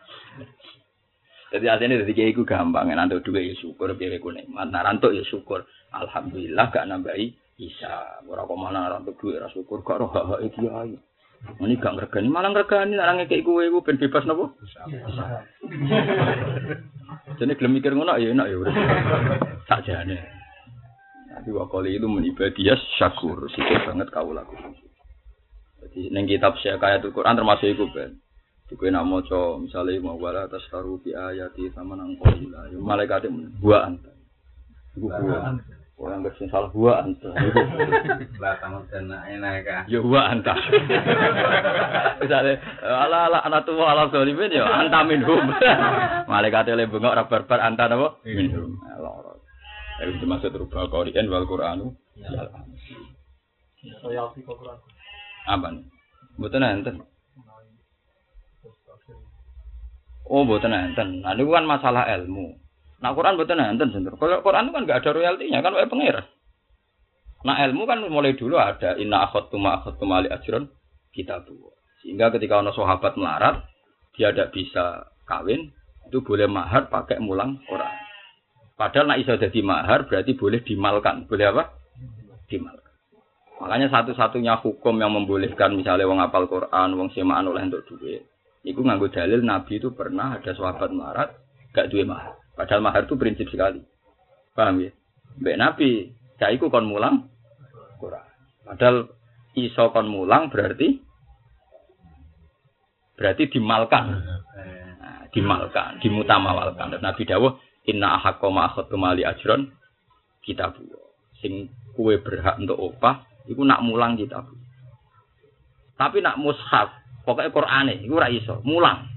Jadi aslinya dari kiai ku gampang, nanti dua ya syukur, biar aku nikmat, nah rantuk ya syukur. Alhamdulillah gak nambahi bisa. Ora kok mana rantuk duit ra syukur, gak roh hak hak kiai. Ini gak ngergani, malah ngergani, ngekei kue ku ben bebas nopo. Jadi gelem mikir ngono ya enak ya urip. Tak jane. Tapi wakoli itu menibadias syakur, syukur banget kau lakukan. Jadi neng kitab Syekhayatul Quran termasuk iku ben. Kowe nak maca misale mau wala atas taru bi ayati sama nang qila. Malaikat buah anta. Buah. Orang bersih salah buah anta.
Lah tamu dana enak
ya buah anta. Misale ala ala anatu ala zalimin ya anta minhum. Malaikat le bengok ra barbar anta napa? Minhum. Loro. Itu termasuk rubah Qur'an wal Qur'anu. Ya. Apa nih? Mboten enten. Oh, mboten enten. Nah, niku kan masalah ilmu. Nah, Quran mboten enten sebenarnya. Kalau Quran itu kan nggak ada royaltinya, kan wae pengira. Nah, ilmu kan mulai dulu ada inna akhadtu ma akhadtu ali ajron kita buat. Sehingga ketika ono sahabat melarat, dia tidak bisa kawin, itu boleh mahar pakai mulang Quran. Padahal nak iso jadi mahar berarti boleh dimalkan. Boleh apa? Dimalkan. Makanya satu-satunya hukum yang membolehkan misalnya wong apal Quran, wong semaan oleh untuk duit. Iku nganggo dalil Nabi itu pernah ada sahabat melarat gak duwe mahar. Padahal mahar itu prinsip sekali. Paham ya? Mbak Nabi, cah iku kon mulang Quran. Padahal iso kon mulang berarti berarti dimalkan. Nah, dimalkan, dimutamawalkan. Dan Nabi dawuh, "Inna ahaqqa ma akhadtu mali ajron kitabu." Sing kue berhak untuk opah, iku nak mulang kitabu. Tapi nak mushaf, pokoknya Qur'ane iku ora iso, mulang.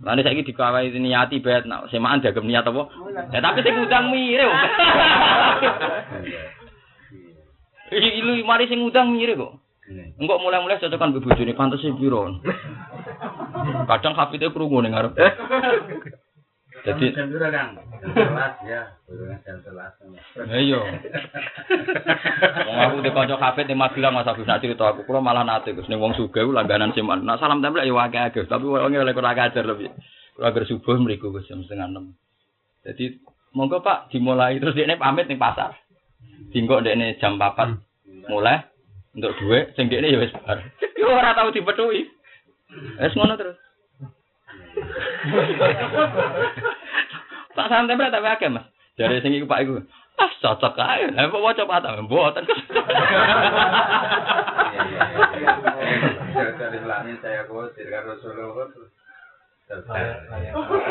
Lalu saya dikawai niati bet, nah, semaan dagem niat apa? Ya tapi sing ngundang mire. [laughs] Ilu mari sing ngundang mire kok. Enggak mulai-mulai cocokan be bojone pantes e piro. [laughs] Kadang hafite krungu ning ngarep. [laughs] Jadi
jam Kang? Jam ya. Jam sebelas.
Ayo. Wong aku di kanca kafe di Magelang Mas Agus nak cerita aku kula malah nate Gus ning wong sugih ku langganan siman. Nak salam tempel ya akeh Gus, tapi wong oleh kurang ajar lebih. Kula agar subuh mriku Gus jam setengah enam. Jadi monggo Pak dimulai terus dekne pamit ning pasar. Dinggo dekne jam 4 mulai untuk duit sing dekne ya wis bar. [laughs] Yo ora tau dipethuki. Wis ngono terus. Tak santai berat tapi akeh Mas. Dari sing iku Pak iku. Ah cocok ae. Lah kok waca patah mboten.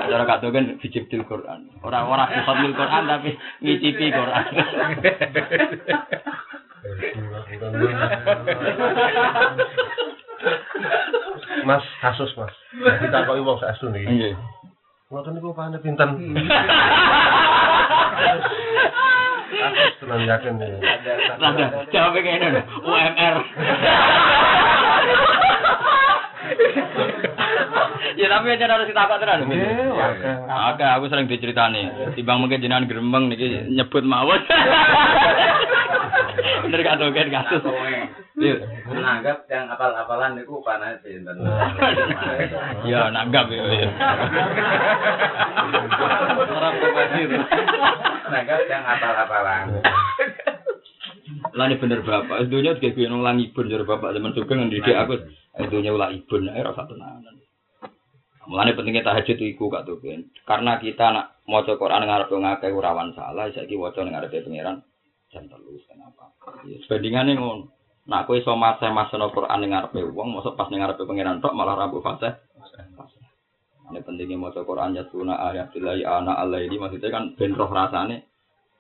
Cara kado kan bijibdil Quran. Orang-orang bihotmil Quran tapi ngicipi Quran. [laughs]
Mas kasus Mas. Kita kok wong sak asun iki.
Nggih.
Ngoten niku pahane pinten. Kasus tenan yakin nih.
Rada jawab ngene UMR. ya tapi aja harus ditakok tenan.
Nggih, akeh.
Oke, aku sering diceritani. Timbang mungkin jenengan gremeng niki nyebut mawon. Bener gak kan kasus. Iya.
menganggap yang apal-apalan itu panas sinten.
Ya nanggap ya. ya. Orang profesir.
Menganggap yang apal-apalan.
Lah ini bener bapak, dunia juga gue nong ibun jadi bapak zaman juga ngendidik aku, dunia ulah ibun, ayo rasa tenanan. Mulane pentingnya tahajud iku kak tuh karena kita nak mau Quran ngarep ngakeh rawan salah, saya ki waca ngarepe pangeran jam telu kenapa? Ya, Sebandingannya ngono. Nak kowe iso masa masa Quran ning ngarepe wong, mosok pas ning ngarepe pangeran tok malah rabu fase. Ini pentingnya mau Quran ya tuna ayatillahi ana alaili maksudnya kan ben roh rasane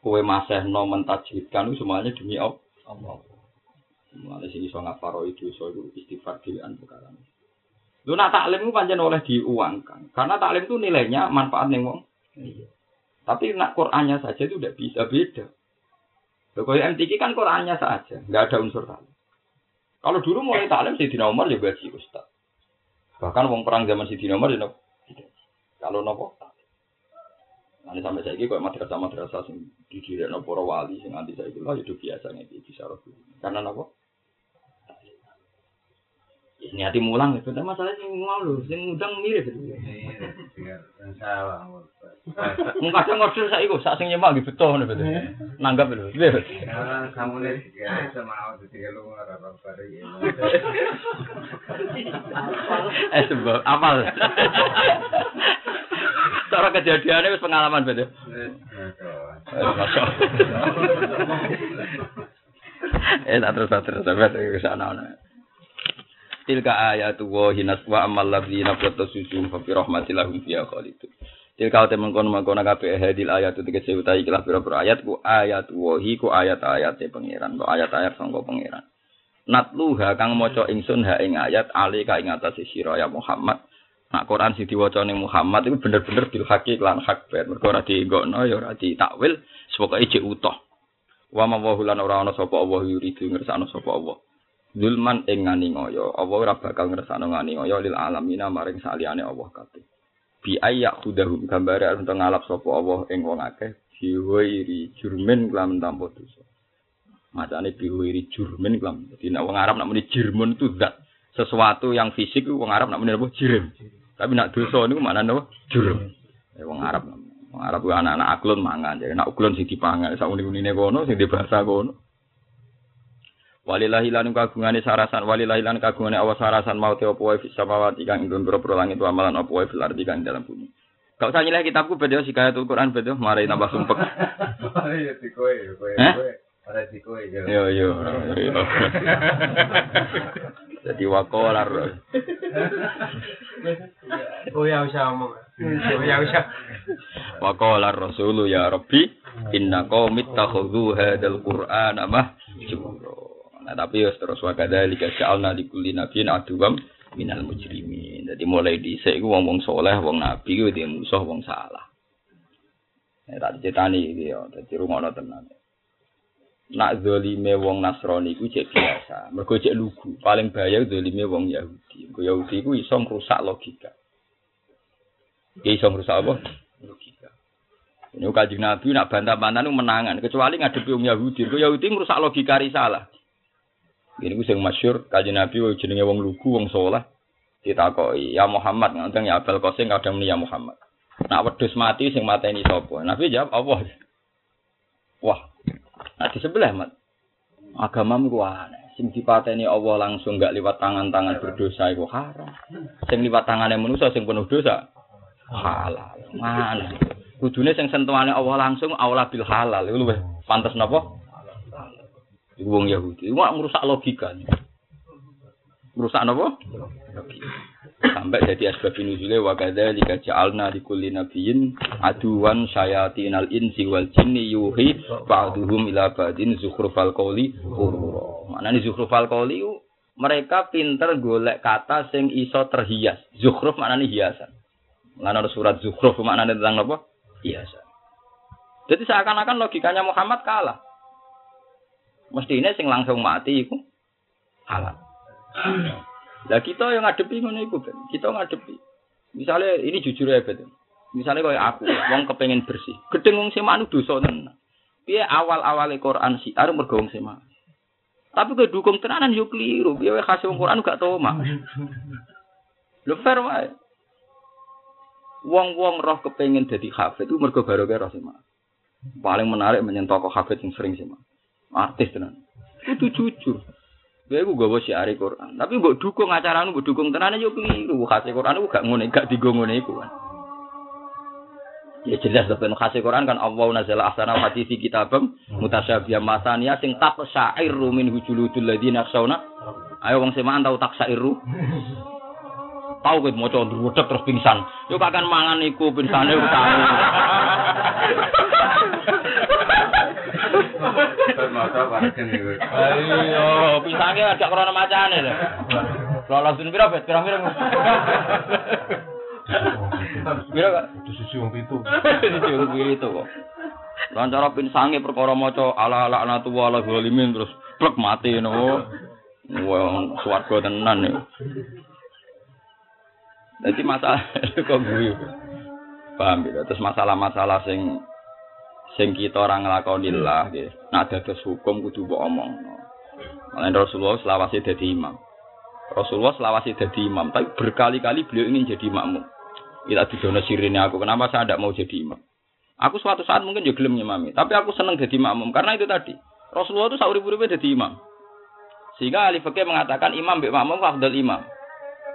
kowe masih no mentajwidkan semuanya demi Allah. Mulane sini iso ngaparo itu iso istighfar dhewean perkara. Lu nak taklim itu pancen oleh diuangkan. Karena taklim itu nilainya manfaat ning wong. Tapi nak Qur'annya saja itu udah bisa beda. Kalau MTQ kan Qur'annya saja, nggak ada unsur taklim. Kalau dulu mulai taklim Sayyidina Umar ya gaji ustaz. Bahkan wong perang zaman Sayyidina Umar ya nopo. Kalau nopo Nanti sampai saya kok madrasah madrasah sing didirikan para wali sing anti saya lah itu biasa nih bisa Karena nopo? Ini hati mulang itu, tapi masalah sing mau sing udang mirip itu. Mung kadang ngorder saya iku, sak sing nyemak gitu betul nih betul. Nanggap lho.
Karena kamu nih tiga sama aku tiga lu nggak apa apa
Eh sebab apal. Cara kejadiannya wis pengalaman betul. Eh tak terus terus sampai ke sana. Tilka ayatu wa hinas wa amal ladzina qattasusum fa fi rahmatilahum fiha khalidun. Tilka te mengkono mengkono kabeh hadil ayat tegese utahi ikhlas pira-pira ayat ku ayat wahi ku ayat-ayat pangeran, ku ayat-ayat sangka pangeran. Natluha kang maca ingsun ha ing ayat ali ka ing atase sira ya Muhammad. Nak Quran sing diwaca ning Muhammad itu bener-bener bil haqi lan hak bet. Mergo ora dienggokno ya ora ditakwil, pokoke jek utuh. Wa ma wa lan ora ana sapa Allah yuridu ngersakno sapa Allah. Zulman ing ngani ngoyo, Allah ora bakal ngersakno ngani ngoyo lil alamina maring saliyane Allah kabeh. Bi ayyak hudahum gambare arep ngalap sapa Allah ing wong akeh biwairi jurmen kelam tanpa dosa. Macane biwairi jurmen kelam. Dadi nek wong Arab nak muni jirmun itu zat sesuatu yang fisik wong Arab nak muni apa jirim. Tapi nak dosa niku maknane apa? Jurm. Eh wong Arab. Wong Arab anak-anak aklon mangan. Jadi nak uklon sing dipangan, sak uni-unine kono sing dibahasa kono. Walillahi lan kagungane sarasan walillahi lan kagungane awas sarasan mau te apa wae fis samawati kang indun pira langit wa amalan apa wae fil ardi kang dalam bumi. Gak usah nyileh kitabku bedo sikayatul Quran bedo mari tambah sumpek. [laughs]
Iya di kowe, kowe,
Hah?
kowe. Ada di kowe yo.
Yo. Jadi [laughs] wakolar.
Oh ya usah ngomong. Oh ya usah.
Wakolar Rasulu ya Rabbi inna qaumi takhudhu hadzal Qur'ana mahjura. Nah tapi wis terus wa kadzalika ja'alna likulli nabiyyin aduwam minal mujrimin. Jadi mulai dhisik iku wong-wong saleh, wong nabi kuwi dhe musuh wong salah. Nek tak dicetani iki ya, dadi rungono tenan. Nak zalime wong Nasrani iku cek biasa. Mergo cek lugu. Paling bahaya zalime wong Yahudi. Wong Yahudi iku iso ngrusak logika. Dia iso ngrusak apa? Logika. Ini kanjeng Nabi nak bantah-bantah menangan. Kecuali ngadepi wong Yahudi. Kau Yahudi merusak logika risalah. Ini ku sing masyur kanjeng Nabi jenenge wong lugu wong saleh. Ditakoi, ya Muhammad nganteng ya Abel Qasim kadang ya Muhammad. Nak wedhus mati sing mateni sapa? Nabi jawab Allah. Wah. Nah di sebelah mat. Agamamu ku aneh. Sing dipateni Allah langsung gak liwat tangan-tangan berdosa iku haram. Sing liwat tangane manusa sing penuh dosa halal. Mana? Kudune sing sentuhane Allah langsung aula bil halal. Iku luwih pantes napa? Iku wong Yahudi. Mak ngrusak logika. Napa? Logika. Sampai jadi asbab nuzule wa kadzalika ja'alna likulli nabiyyin aduwan syayatinal insi wal jinni yuhi ba'duhum ila ba'din zukhrufal qawli ghurura. Maknane zukhrufal qawli mereka pinter golek kata sing iso terhias. Zukhruf maknane hiasan. Lan ada surat zukhruf maknane tentang apa? Hiasan. Jadi seakan-akan logikanya Muhammad kalah. Mestinya sing langsung mati iku halal. Lah kita yang ngadepi ngono iku, Ben. Kita ngadepi. Misalnya ini jujur ya, Ben. Misalnya kayak aku, wong kepengen bersih. Gedeng wong sema anu dosa tenan. Piye awal-awale Quran sih, arep mergo wong sema. Tapi ke dukung tenanan yo keliru. Piye wae khase wong Quran gak tau mah. Lho fair wae. Wong-wong roh kepengen dadi hafid itu mergo barokah roh sema. Paling menarik menyentuh kok hafid yang sering sema. Artis tenan. Itu jujur. Gue gue gue syiari Quran, tapi gue dukung acara gue dukung tenan aja keliru. Kasih Quran gue gak ngone, gak digo ngone iku. Ya jelas tapi kasih Quran kan Allah nazala ahsana hadisi kitabam mutasyabiyah masania sing tak syairu min hujuludul ladina yakhshawna. Ayo wong semaan tau tak syairu. Tahu gue mau coba ndruwedeg terus pingsan. Yo kakan mangan iku pingsane yo
Masa bareng niku.
Ayo, pisange agak krana macane lho. Lolos dun pira bet, pira-pira. Pira kok?
Itu susu wong pitu. [laughs]
Dicuwil itu kok. Lan cara pinsange perkara maca ala ala anatu wala zalimin terus plek mati no. Wong swarga tenan ya. Jadi masalah [laughs] kok gue. Paham ya? Terus masalah-masalah sing sing kita ora nglakonillah nggih. Nak dados hukum kudu mbok omongno. Mulane Rasulullah selawase dadi imam. Rasulullah selawase dadi imam, tapi berkali-kali beliau ingin jadi makmum. Ila didono sirine aku, kenapa saya tidak mau jadi imam? Aku suatu saat mungkin juga gelem nyimami, tapi aku seneng jadi makmum karena itu tadi. Rasulullah itu sauri-uripe jadi imam. Sehingga ahli fikih mengatakan imam mbek makmum afdal imam.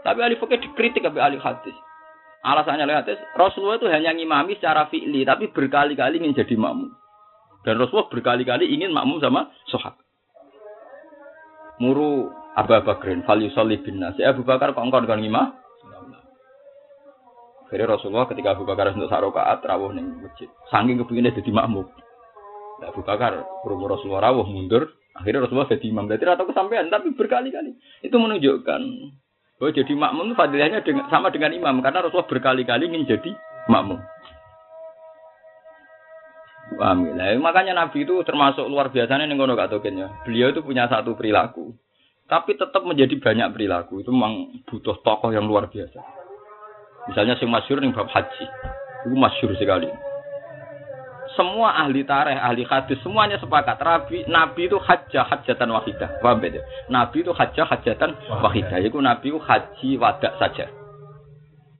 Tapi ahli fikih dikritik oleh ahli hadis. Alasannya hadis, Rasulullah itu hanya ngimami secara fi'li, tapi berkali-kali ingin jadi makmum. Dan Rasulullah berkali-kali ingin makmum sama sahabat. Muru Abu Bakrin, fal yusalli bin nasi. Abu Bakar kok engkau dengan ngimah? Akhirnya Rasulullah ketika Abu Bakar untuk sarokaat rawuh ning masjid. Saking kepinginnya jadi makmum. Nah, Abu Bakar berumur Rasulullah rawuh mundur. Akhirnya Rasulullah jadi imam. Berarti atau kesampaian, tapi berkali-kali. Itu menunjukkan bahwa jadi makmum itu fadilahnya dengan, sama dengan imam. Karena Rasulullah berkali-kali ingin jadi makmum. Paham ya? Makanya Nabi itu termasuk luar biasanya nih kono gak tokennya. Beliau itu punya satu perilaku. Tapi tetap menjadi banyak perilaku. Itu memang butuh tokoh yang luar biasa. Misalnya sing masyhur ning bab haji. Itu masyhur sekali. Semua ahli tareh, ahli hadis semuanya sepakat Nabi, Nabi itu hajjah hajatan wahidah. Paham ya? Nabi itu hajjah hajatan wahidah. Yaitu Nabi itu haji wadak saja.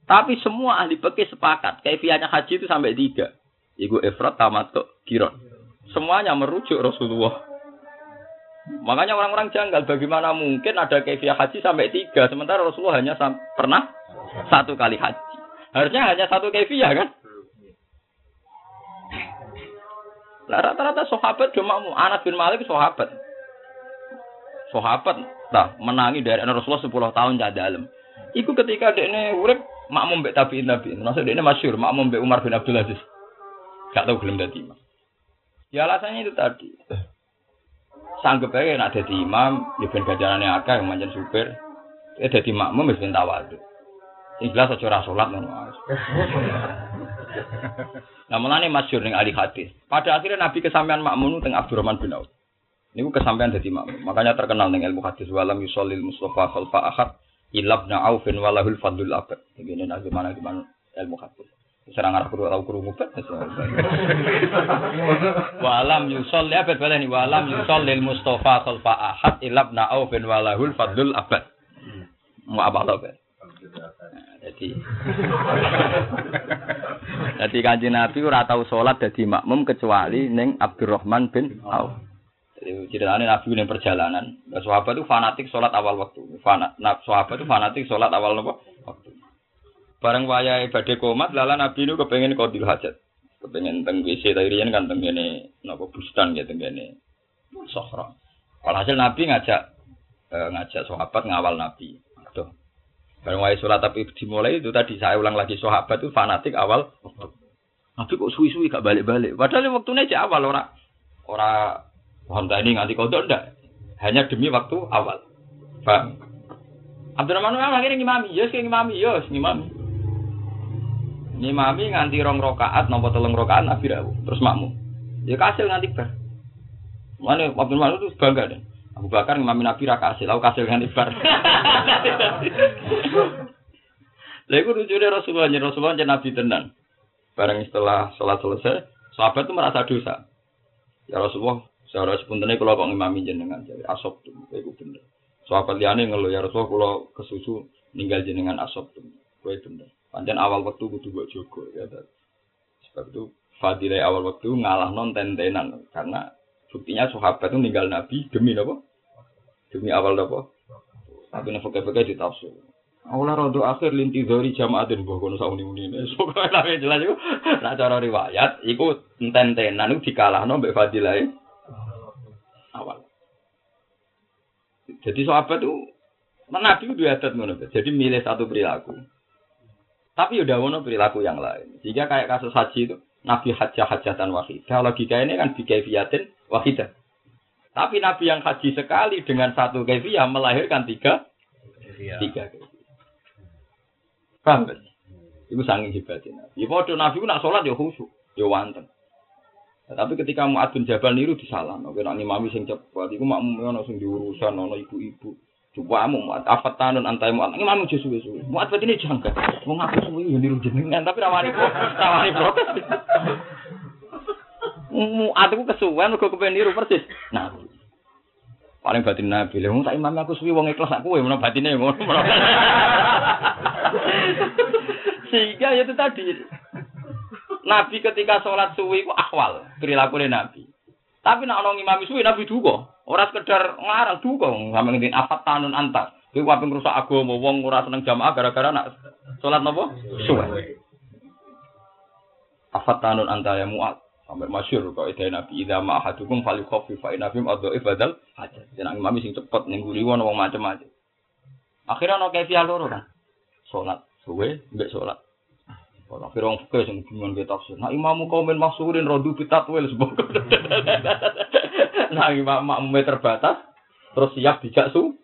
Tapi semua ahli fikih sepakat, kaifiahnya haji itu sampai tiga. Iku ifrat tamatuk kiron. Semuanya merujuk Rasulullah. Makanya orang-orang janggal bagaimana mungkin ada kaifiah haji sampai tiga sementara Rasulullah hanya pernah satu kali haji. Harusnya hanya satu kaifiah kan? Lah rata-rata sahabat cuma Anas bin Malik sahabat. Sahabat nah, menangi dari Rasulullah 10 tahun cah dalam. Iku ketika dekne urip makmum mbek tabi'in tabi'in. Maksud dekne masyhur makmum mbek Umar bin Abdul Aziz. Gak tahu gelem dadi imam. Ya alasannya itu tadi. Sanggup aja nak dadi imam, ya ben gajarane akeh manjen supir. Ya dadi makmum wis ben tawadhu. Jelas aja ora salat ngono. [laughs] Nah, mulane masyhur ning ahli hadis. Pada akhirnya Nabi kesampaian makmum teng Abdurrahman bin Auf. Niku kesampaian dadi makmum. Makanya terkenal ning ilmu hadis walam yusallil mustafa khalfa ahad ilabna aufin walahul fadlul abad. Begini nah gimana gimana ilmu hadis. Serang arah kudu tau krungu bet. Walam [laughs] yusolli abad balani walam yusallil mustafa khalfa ahad ilabna aufin walahul fadlul abad. Mau apa tau bet? Jadi [laughs] Jadi kanjeng Nabi ora tau salat dadi makmum kecuali ning Abdurrahman bin Auf. Jadi ceritanya Nabi ning perjalanan, nah, sahabat itu fanatik salat awal waktu. Fanat, nah, sahabat itu fanatik salat awal apa? Waktu. Bareng wayahe badhe komat, lala Nabi itu kepengen qadil hajat. Kepengen teng WC tarian kan teng kene napa bustan teng kene Sohra. Walhasil Nabi ngajak eh, ngajak sahabat ngawal Nabi. Bareng wae sholat tapi dimulai itu tadi saya ulang lagi sahabat itu fanatik awal. Nabi kok suwi-suwi gak balik-balik. Padahal waktunya aja awal ora ora Honda ini nganti kodok ndak. Hanya demi waktu awal. Pak. Abdurrahman Umar akhirnya ngimami, yes ngimami, yes ngimami. Ngimami nganti rong rokaat, nopo telung rokaat Nabi terus makmum. Ya kasil nganti bar. Mana Abdurrahman itu bangga deh. Abu Bakar ngimami Nabi ra kasil, aku kasil nganti bar. Lha [laughs] iku lucunya Rasulullah, Rasulullah nya Nabi tenan. Bareng setelah sholat selesai, sahabat itu merasa dosa. Ya Rasulullah, secara sepuntennya kalau kok ngimami jenengan jadi asop tuh, itu bener. Sahabat liane ngeluh ya Rasulullah kalau kesusu ninggal jenengan asop tuh, kue bener. Panjang awal waktu kudu buat jogo ya. Sebab itu fadilah awal waktu ngalah non tentenan karena buktinya sahabat itu ninggal Nabi demi apa? Demi awal apa? Tapi nih pakai-pakai ditafsir. Aula rodo akhir linti dari jamaatin mbah kono muni ne. Pokoke lah jelas iku nak cara riwayat iku enten-tenan iku dikalahno mbek Fadilah awal. Jadi sahabat itu Nabi itu adat ngono. Jadi milih satu perilaku. Tapi udah ngono perilaku yang lain. Sehingga kayak kasus haji itu Nabi hajah hajatan wahidah. Logika ini kan bikaifiyatin wahidah. Tapi Nabi yang haji sekali dengan satu kefiah melahirkan tiga tiga kefiah. Paham kan? Ibu sanging hebatnya Nabi. Ya padha Nabi ku nak sholat ya khusyuk, ya wanteng. Nah, tapi ketika Mu'ad bin Jabal niru disalah, nek nak ngimami sing cepet, iku makmum ono sing diurusan, ono ibu-ibu. Coba mu Mu'ad afat tanun antai Mu'ad. Ngimami aja suwe-suwe. Mu'ad ini jangka. Wong aku suwe ya niru jenengan, tapi rawani kok rawani protes. Mu'ad ku kesuwen kok kepen niru persis. Nah, paling batin Nabi. Lah tak imam aku suwi wong ikhlas aku menawa batine ngono. [laughs] Sehingga ya itu tadi. Nabi ketika sholat suwi ku akwal perilaku Nabi. Tapi nak orang imam suwi Nabi duga. Ora sekedar ngarang duga sampe ngendin afat tanun antar. Kuwi wae ngrusak agama wong ora seneng jamaah gara-gara nak sholat napa? Suwi. Afat tanun anta ya muat. Sampai masyur kok ide Nabi idza ma ahadukum fali khofi fa inna fim adhaif badal hajat. Jeneng imam sing cepet ning guri wong macam-macam. Akhirnya ono kefiah loro kan. Salat suwe mbek salat. Kalau akhirnya orang fikih yang kita tafsir. Nah imamu kaumin maksurin rodu bitatwil sebab. [laughs] nah imam makmumnya terbatas. Terus siap dijak su.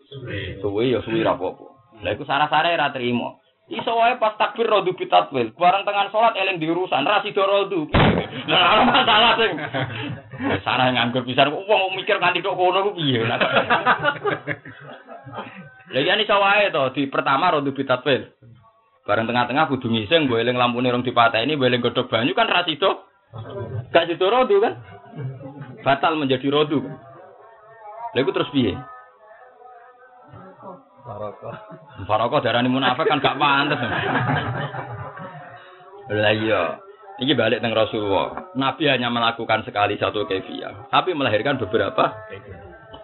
Suwe ya suwe rapopo. Lah iku sarah-sarah ra trimo. Iso wae pas takbir rodu bitatwil. Barang tengah sholat eling diurusan. Ra sida rodu. [laughs] Lah masalah sing. [laughs] Sarah nganggur pisan. Wong mikir nganti tok kono ku piye. Lah [laughs] ya ini wae to di pertama rodu bitatwil. Bareng tengah-tengah kudu ngising, gue eling lampune rong dipateni, gue eling godhog banyu kan ra sida. Gak sida rodu kan? Batal menjadi rodu. Lha iku terus piye?
Barokah.
Barokah darani munafik kan gak pantes. Lah iya. Ini balik teng Rasulullah. Nabi hanya melakukan sekali satu kefiah, tapi melahirkan beberapa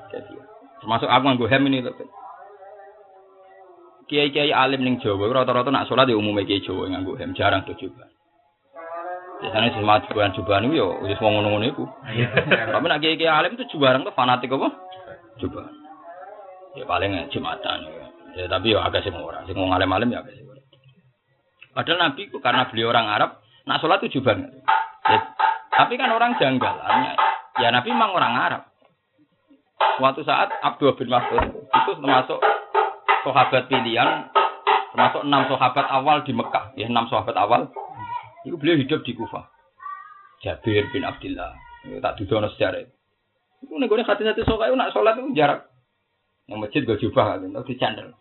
kefiah. Termasuk aku nganggo hem ini lebih. Kiai-kiai alim ning Jawa rata-rata nak sholat ya umumnya kiai Jawa nganggo hem, jarang tuh juga. Biasanya semua jubahan jubahan itu ya wis wong ngono-ngono iku. Tapi nak kiai-kiai alim itu jubahan tuh fanatik apa? Jubahan. Ya paling jumatan ya. Ya tapi ya agak sing ora, sing wong alim-alim ya agak ora. Padahal Nabi karena beliau orang Arab, nak sholat itu jubahan. Ya, tapi kan orang janggal. Ya Nabi memang orang Arab. Suatu saat Abdul bin Mas'ud itu termasuk sahabat pilihan termasuk enam sahabat awal di Mekah ya enam sahabat awal itu beliau hidup di Kufah Jabir bin Abdullah ya, tak dudono sejarah itu nih gue hati hati sokai nak sholat itu jarak yang masjid gue jubah kan itu dicandel.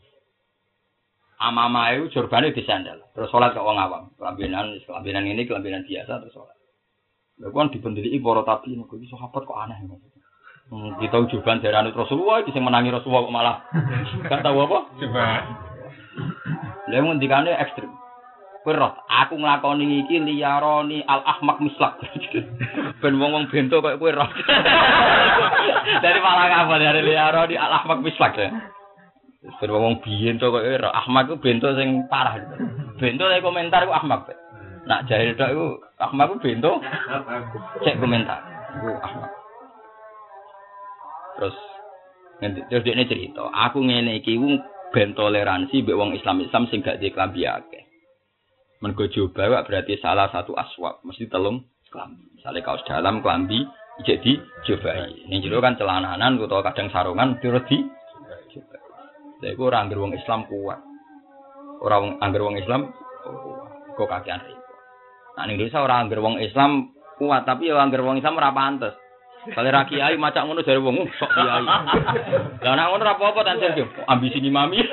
Ama-ama itu jorban itu disandal terus sholat ke orang awam. Kelambinan kelambinan ini kelambinan biasa terus sholat. Lalu kan dibendeli para tapi, gue sahabat kok aneh Hmm, kita ujuban dari anu Rasulullah, bisa menangi Rasulullah kok malah. Gak tahu apa?
Coba.
Lha ngendikane ekstrim. Roh, aku nglakoni iki liyaroni al ahmak mislak. [laughs] ben wong-wong bento koyo kowe roh. [laughs] dari malah apa dari liyaroni al ahmak mislak ya. Ben wong bento koyo roh. Ahmak ku bento sing parah. Bento saya komentar ku ahmak. Nak jahil tok iku ahmak ku bento. Cek komentar. Iku ahmak. Terus terus dia cerita, aku ngene iki ben toleransi mbek wong Islam Islam sing gak di klambi akeh. Mergo jubah berarti salah satu aswab, mesti telung klambi. Misalnya kaos dalam klambi jadi jobahi. Ini jero kan celananan utawa kadang sarungan terus di jobahi. Lha iku ora anggere wong Islam kuat. Ora wong wong Islam kuat. Kok kakean. Nah ning Indonesia ora anggere wong Islam kuat, tapi ya anggere wong Islam ora pantes. Kalau ra kiai macak ngono jare wong "Uh, sok kiai. Lah nek ngono ora apa-apa tan sing ambisi ni mami. [laughs]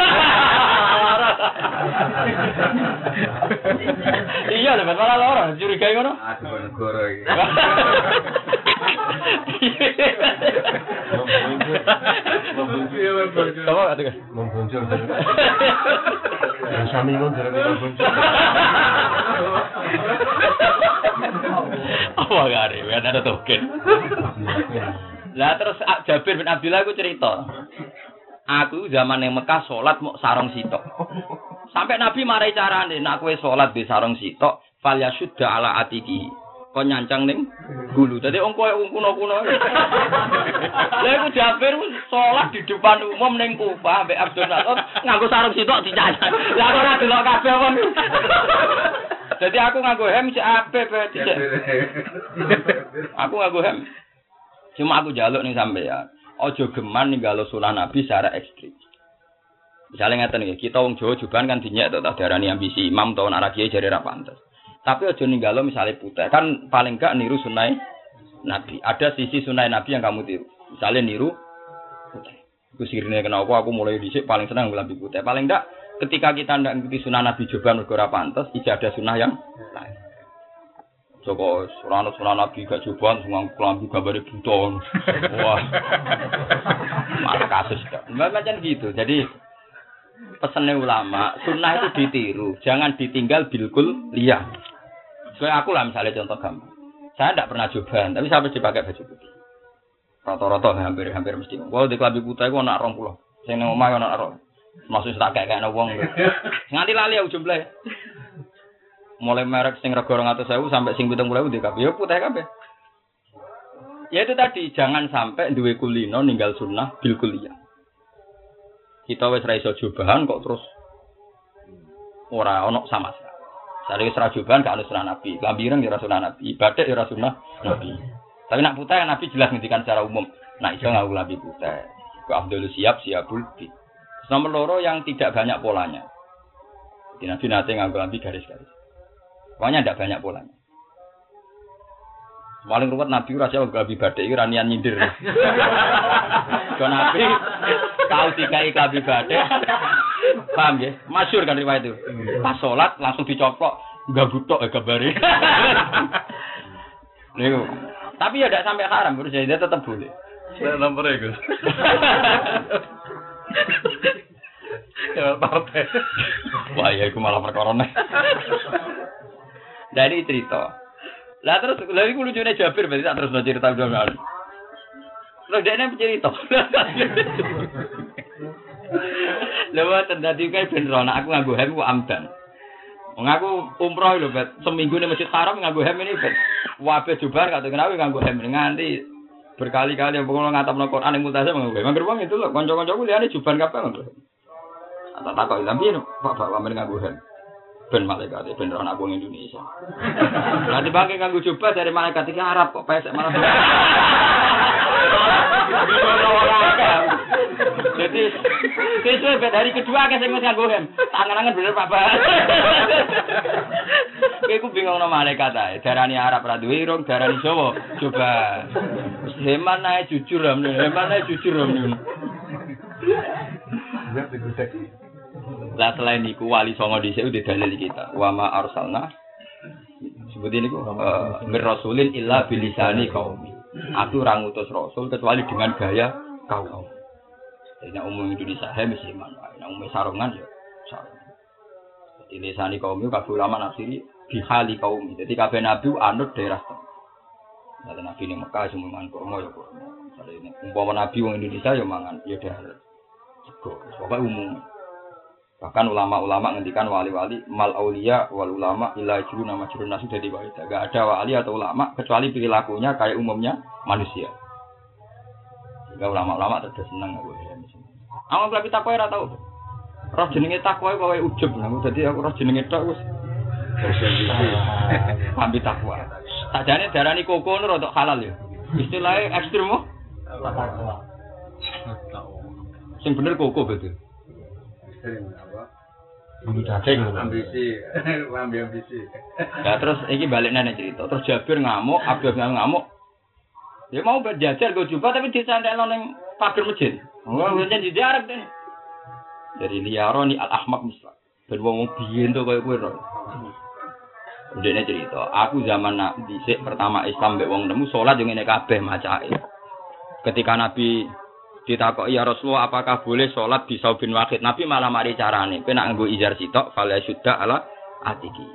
iya lho malah ora curiga ngono.
Aduh negara iki.
Coba kata kan.
Yang sami ngono dari membonjol. [laughs] [laughs]
Apa gak ada? Ya ada token. [laughs] Lah terus ah, Jabir bin Abdullah aku cerita. Aku zaman yang Mekah sholat mau sarong sitok. Sampai Nabi marai carane, nak kue sholat di sarong sitok, fal yasudda ala atiki. Kau nyancang ning gulu. Tadi om kowe kuno kuno. Lah aku Jabir sholat di depan umum ning Kufah, ambek Abdul Nasr nganggo sarong sitok dicancang. Lah ora delok kabeh kon. Jadi aku nganggo hem cek ape pe dicek. Aku nganggo hem. Cuma aku jaluk nih sampean. Ojo geman ninggalo sunah Nabi secara ekstrim. Misalnya ngeten nggih, kita wong Jawa juban kan dinyek tak darani ambisi imam to anak kiai jare ra pantes. Tapi ojo ninggalo misalnya putih, kan paling gak niru sunai Nabi. Ada sisi sunai Nabi yang kamu tiru. Misalnya niru putih. Itu sirine kenapa aku mulai dhisik paling senang ngelambi putih. Paling enggak ketika kita ndak ngikuti sunah Nabi Joban mergo ora pantes, ada sunah yang lain. Joko surana sunah Nabi gak Joban semua kelambi gambare buton. Wah. Malah kasus. Macam gitu. Jadi pesannya ulama, sunnah itu ditiru, jangan ditinggal bilkul liya. Kayak aku lah misalnya contoh gampang. Saya tidak pernah joban, tapi saya mesti pakai baju putih. Rata-rata hampir hampir mesti. Wah di kelambi putih aku anak rong pulau. Saya neng omah anak rong. Maksud tak kayak kayak wong. Nganti lali aku jumlah. Mulai merek sing rego 200.000 sampai sing 70.000 di kabeh. Ya putih kabeh. Ya itu tadi jangan sampai duwe kulino ninggal sunnah bil kuliah. Kita wis ra iso jobahan kok terus ora ono sama sekali. Sare wis ra jobahan gak ono sunnah Nabi. Lambiran ya ra sunnah Nabi. Ibadah ya ra sunnah Nabi. Tapi nak putih Nabi jelas ngendikan secara umum. Nah iso nganggo lambi putih. Abdul siap siapul bid. Nomor loro yang tidak banyak polanya. Jadi Nabi nanti nganggo lambi garis-garis. Pokoknya tidak banyak polanya. Paling ruwet Nabi ora jauh gabi badai iki ranian nyindir. [laughs] Kau Nabi tahu dikai gabi badai. Paham ya? Masyur kan riwayat itu. Pas sholat langsung dicoplok nggak butok ya gambare. [laughs] Nih, tapi ya tidak sampai haram, menurut saya dia tetap boleh.
Saya nomornya Gus. [laughs] [laughs] Ya partai.
Wah ya, aku malah perkara. Dari cerita. Lah terus, lah itu lucunya Jabir, berarti tak terus cerita udah nggak. Terus dia ini cerita. [laughs] Lewat tadi kayak beneran, aku nganggu hem, aku amdan. Aku umroh lho, Bet. Seminggu ning Masjid Haram nganggo hem ini, Bet. Wabe jubar kata kenapa nganggo hem nganti berkali-kali yang pokoknya ngatapno Quran yang nganggo hem. Mager wong itu lho, kanca-kancaku liyane jubar kabeh nganggo. Tak takok tapi Pak Pak wamen nganggo hem. Ben malaikat ben anak wong Indonesia. [laughs] Nanti bangke nganggo jubah dari malaikat iki Arab kok pesek malah. [laughs] Jadi sesuai hari kedua kan saya nganggo hem. Tangan-tangan bener Pak Pak. [laughs] Kayak aku bingung nama malaikat ae. Darani Arab ra duwe irung, darani Jawa. Coba. Heman ae jujur am, heman ae jujur am. Lah selain niku wali songo dhisik udah dalil kita. Wa ma arsalna seperti ini kok rasulin illa bilisani kaumi. Aku ora ngutus rasul kecuali dengan gaya kaum. Jadi umum Indonesia he mesti iman. Nek umum sarungan ya sarungan. Jadi lisani kaum itu kabeh ulama nafsiri bihali kaum. Jadi kabeh nabi anut daerah Nah, nabi ini Mekah semua mangan kurma ya kurma. Misalnya umpama nabi wong Indonesia ya mangan ya daerah. Sego. Pokoknya umum. Bahkan ulama-ulama ngendikan wali-wali mal aulia wal ulama ila juru nama juru nasu dari waida. Gak ada wali atau ulama kecuali perilakunya kayak umumnya manusia. Sehingga ulama-ulama terus senang aku ya. Amal tapi tak kau tahu. Roh jenenge takwa kowe ujub lah. Dadi aku roh jenenge wis [laughs] ambil takwa. Sajane darani koko nu rodok halal ya. Istilahnya ekstrem mo. Sing bener koko betul.
Bulu daging.
ambisi [laughs] ambil ambisi
Ya terus iki balik nene cerita. Terus Jabir ngamuk, Abdul ngamuk. Ya mau berjajar gue coba tapi disantekno ning pagar masjid. Oh, pancen dijarek deh. Dari liaroni al ahmak misal. Ben wong biyen to koyo kowe Ndekne cerita, aku zaman nak dhisik pertama Islam mbek wong nemu salat yo ngene kabeh macake. Ketika Nabi ditakoki ya Rasulullah apakah boleh sholat di saubin wahid Nabi malah mari carane kowe nak nganggo izar sitok fala syudda ala atiki.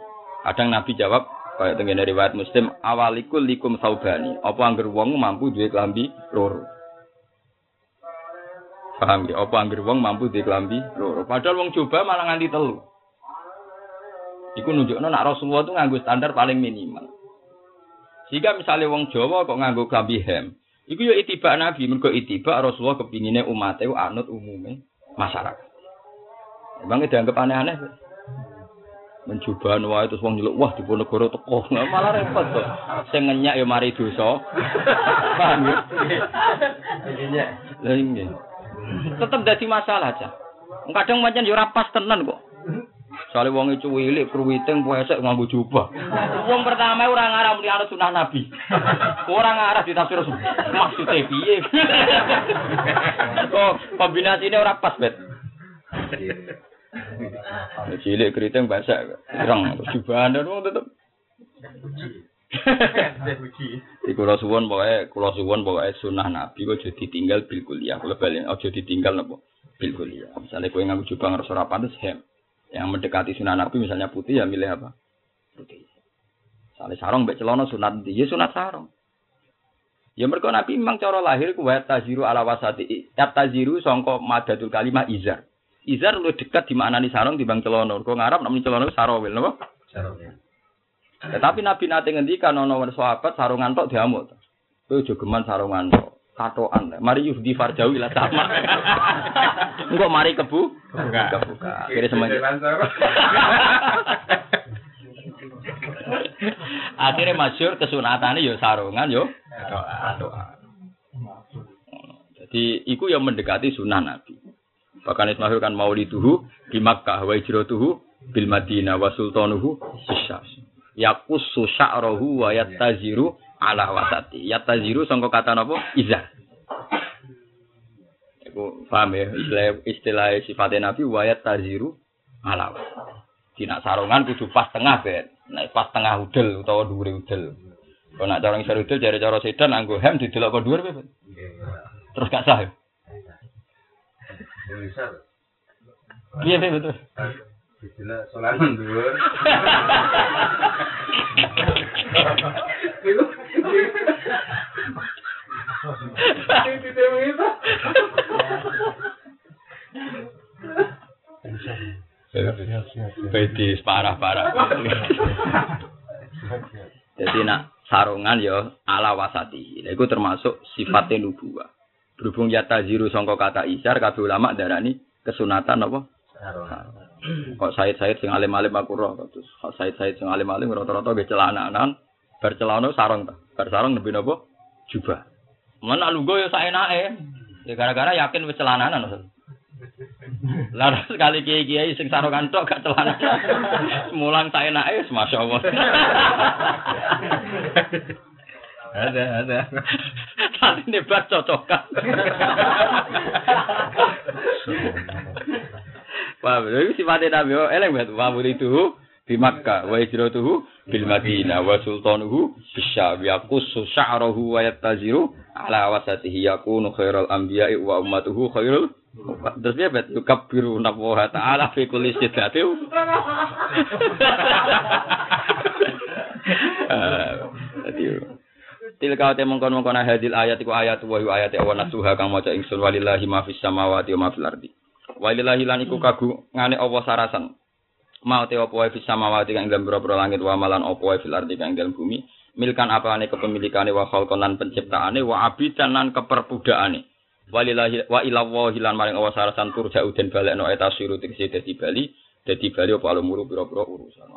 Kadang Nabi jawab kaya tengene riwayat Muslim awalikul likum saubani apa angger wong mampu duwe klambi loro? Paham ya apa angger wong mampu duwe klambi loro? Padahal wong coba malah nganti telu iku nunjukno nak Rasulullah itu nganggo standar paling minimal jika misalnya wong Jawa kok nganggo klambi hem Iku yo itibak Nabi, mergo itibak Rasulullah kepingine umat itu anut umume masyarakat. Emang dianggap aneh-aneh. Mencoba wae terus wong nyeluk wah di Ponorogo teko. Nah, malah repot to. Sing ngenyak yo mari dosa. [laughs] Paham ya? Lah iya. Tetep dadi masalah aja. Kadang yo ora pas tenan kok. Soale wong itu wilik kruwiting puesek nganggo jubah. Wong pertama ora ngarah muni anut sunah Nabi. Ora ngarah ditafsir maksudnya piye. Kok kombinasine ora pas, Bet. Cilik keriting basah, ireng jubahan wong tetep. Di kula suwun pokoke kula suwun pokoke sunah Nabi kok aja ditinggal bil kuliah. Kula bali aja ditinggal napa bil kuliah. Misale kowe nganggo jubah ngerasa ora pantes hem. Yang mendekati sunah Nabi misalnya putih ya milih apa? Putih. Misalnya sarung mbek celana sunat ndi? Ya sunat sarung. Ya mergo Nabi memang cara lahir ku wa taziru ala wasati. Ya taziru sangka madatul kalimah izar. Izar lu dekat di maknani sarung dibanding celana. Kok ngarep namanya celana sarawil napa? Tetapi Nabi nate ngendikan ana sahabat sarungan tok diamuk. Kowe aja geman sarungan tok. Katoan. Mari yufdi farjawi lah sama. Engko mari kebu. Kebuka. Akhirnya semuanya. Akhirnya masyur kesunatane yo sarungan yo katoan. Jadi iku yang mendekati sunnah Nabi. Bahkan Ismail kan mauliduhu di Makkah wa hijratuhu bil Madinah wa sultanuhu bisyas. Yakusu sya'rahu wa yattaziru ala wasati. Yattaziru sangka kata napa? Izar. Iku paham ya istilah istilah sifatnya Nabi wa yattaziru ala. Dina sarungan kudu pas tengah bet. Nek pas tengah udel utawa dhuwure udel. Kalau nak cara ngisor udel jare cara sedan anggo hem didelok kok dhuwur bet. Terus gak sah. ya? Iya betul.
Bila sholat mundur.
Bedis parah-parah. Jadi nak sarungan ya ala wasati. Lha iku termasuk sifatnya nubuwah. Berhubung yata ziru sangka kata isar kabeh ulama darani kesunatan apa? Kok Said-Said sing alim-alim aku roh terus kok Said-Said sing alim-alim rata-rata ge celananan bar celana sarung ta. Bar sarung nembe napa? Jubah. Mana lungguh ya saenake. Ya gara-gara yakin wis celananan. Lah sekali kiai-kiai sing sarungan tok gak celana. [laughs] Mulang saenake wis masyaallah. [laughs]
Ada ada.
Tadi nebat cocokan. [laughs] Paham, itu sifatnya Nabi, oh, eleng banget. Wa itu? Di Makkah, wa hijratuhu bil Madinah, wa sultanuhu bisyab, yakusu sya'rahu wa yattaziru ala wasatihi. Yakunu khairul anbiya'i wa ummatuhu khairul Terus dia bet yukabbiru nabuha ta'ala fi kulli sidatiu. Jadi Tilka te mongkon mongkon hadil ayat iku ayat wa ayat wa nasuha kang maca ingsun walillahi ma fis samawati wa ma fil ardi. Walillahi lan iku kagu ngane Allah sarasan. Mau te apa wae fis samawati kang dalam boro langit wa malan apa wae fil ardi kang dalam bumi. Milkan apane kepemilikane wa khalqan lan penciptaane wa abidan lan keperbudaane. Walillahi wa ila wahi lan maring awas arasan turja'u den balekno eta siru tegese dadi bali dadi bali apa alumuru pira-pira urusan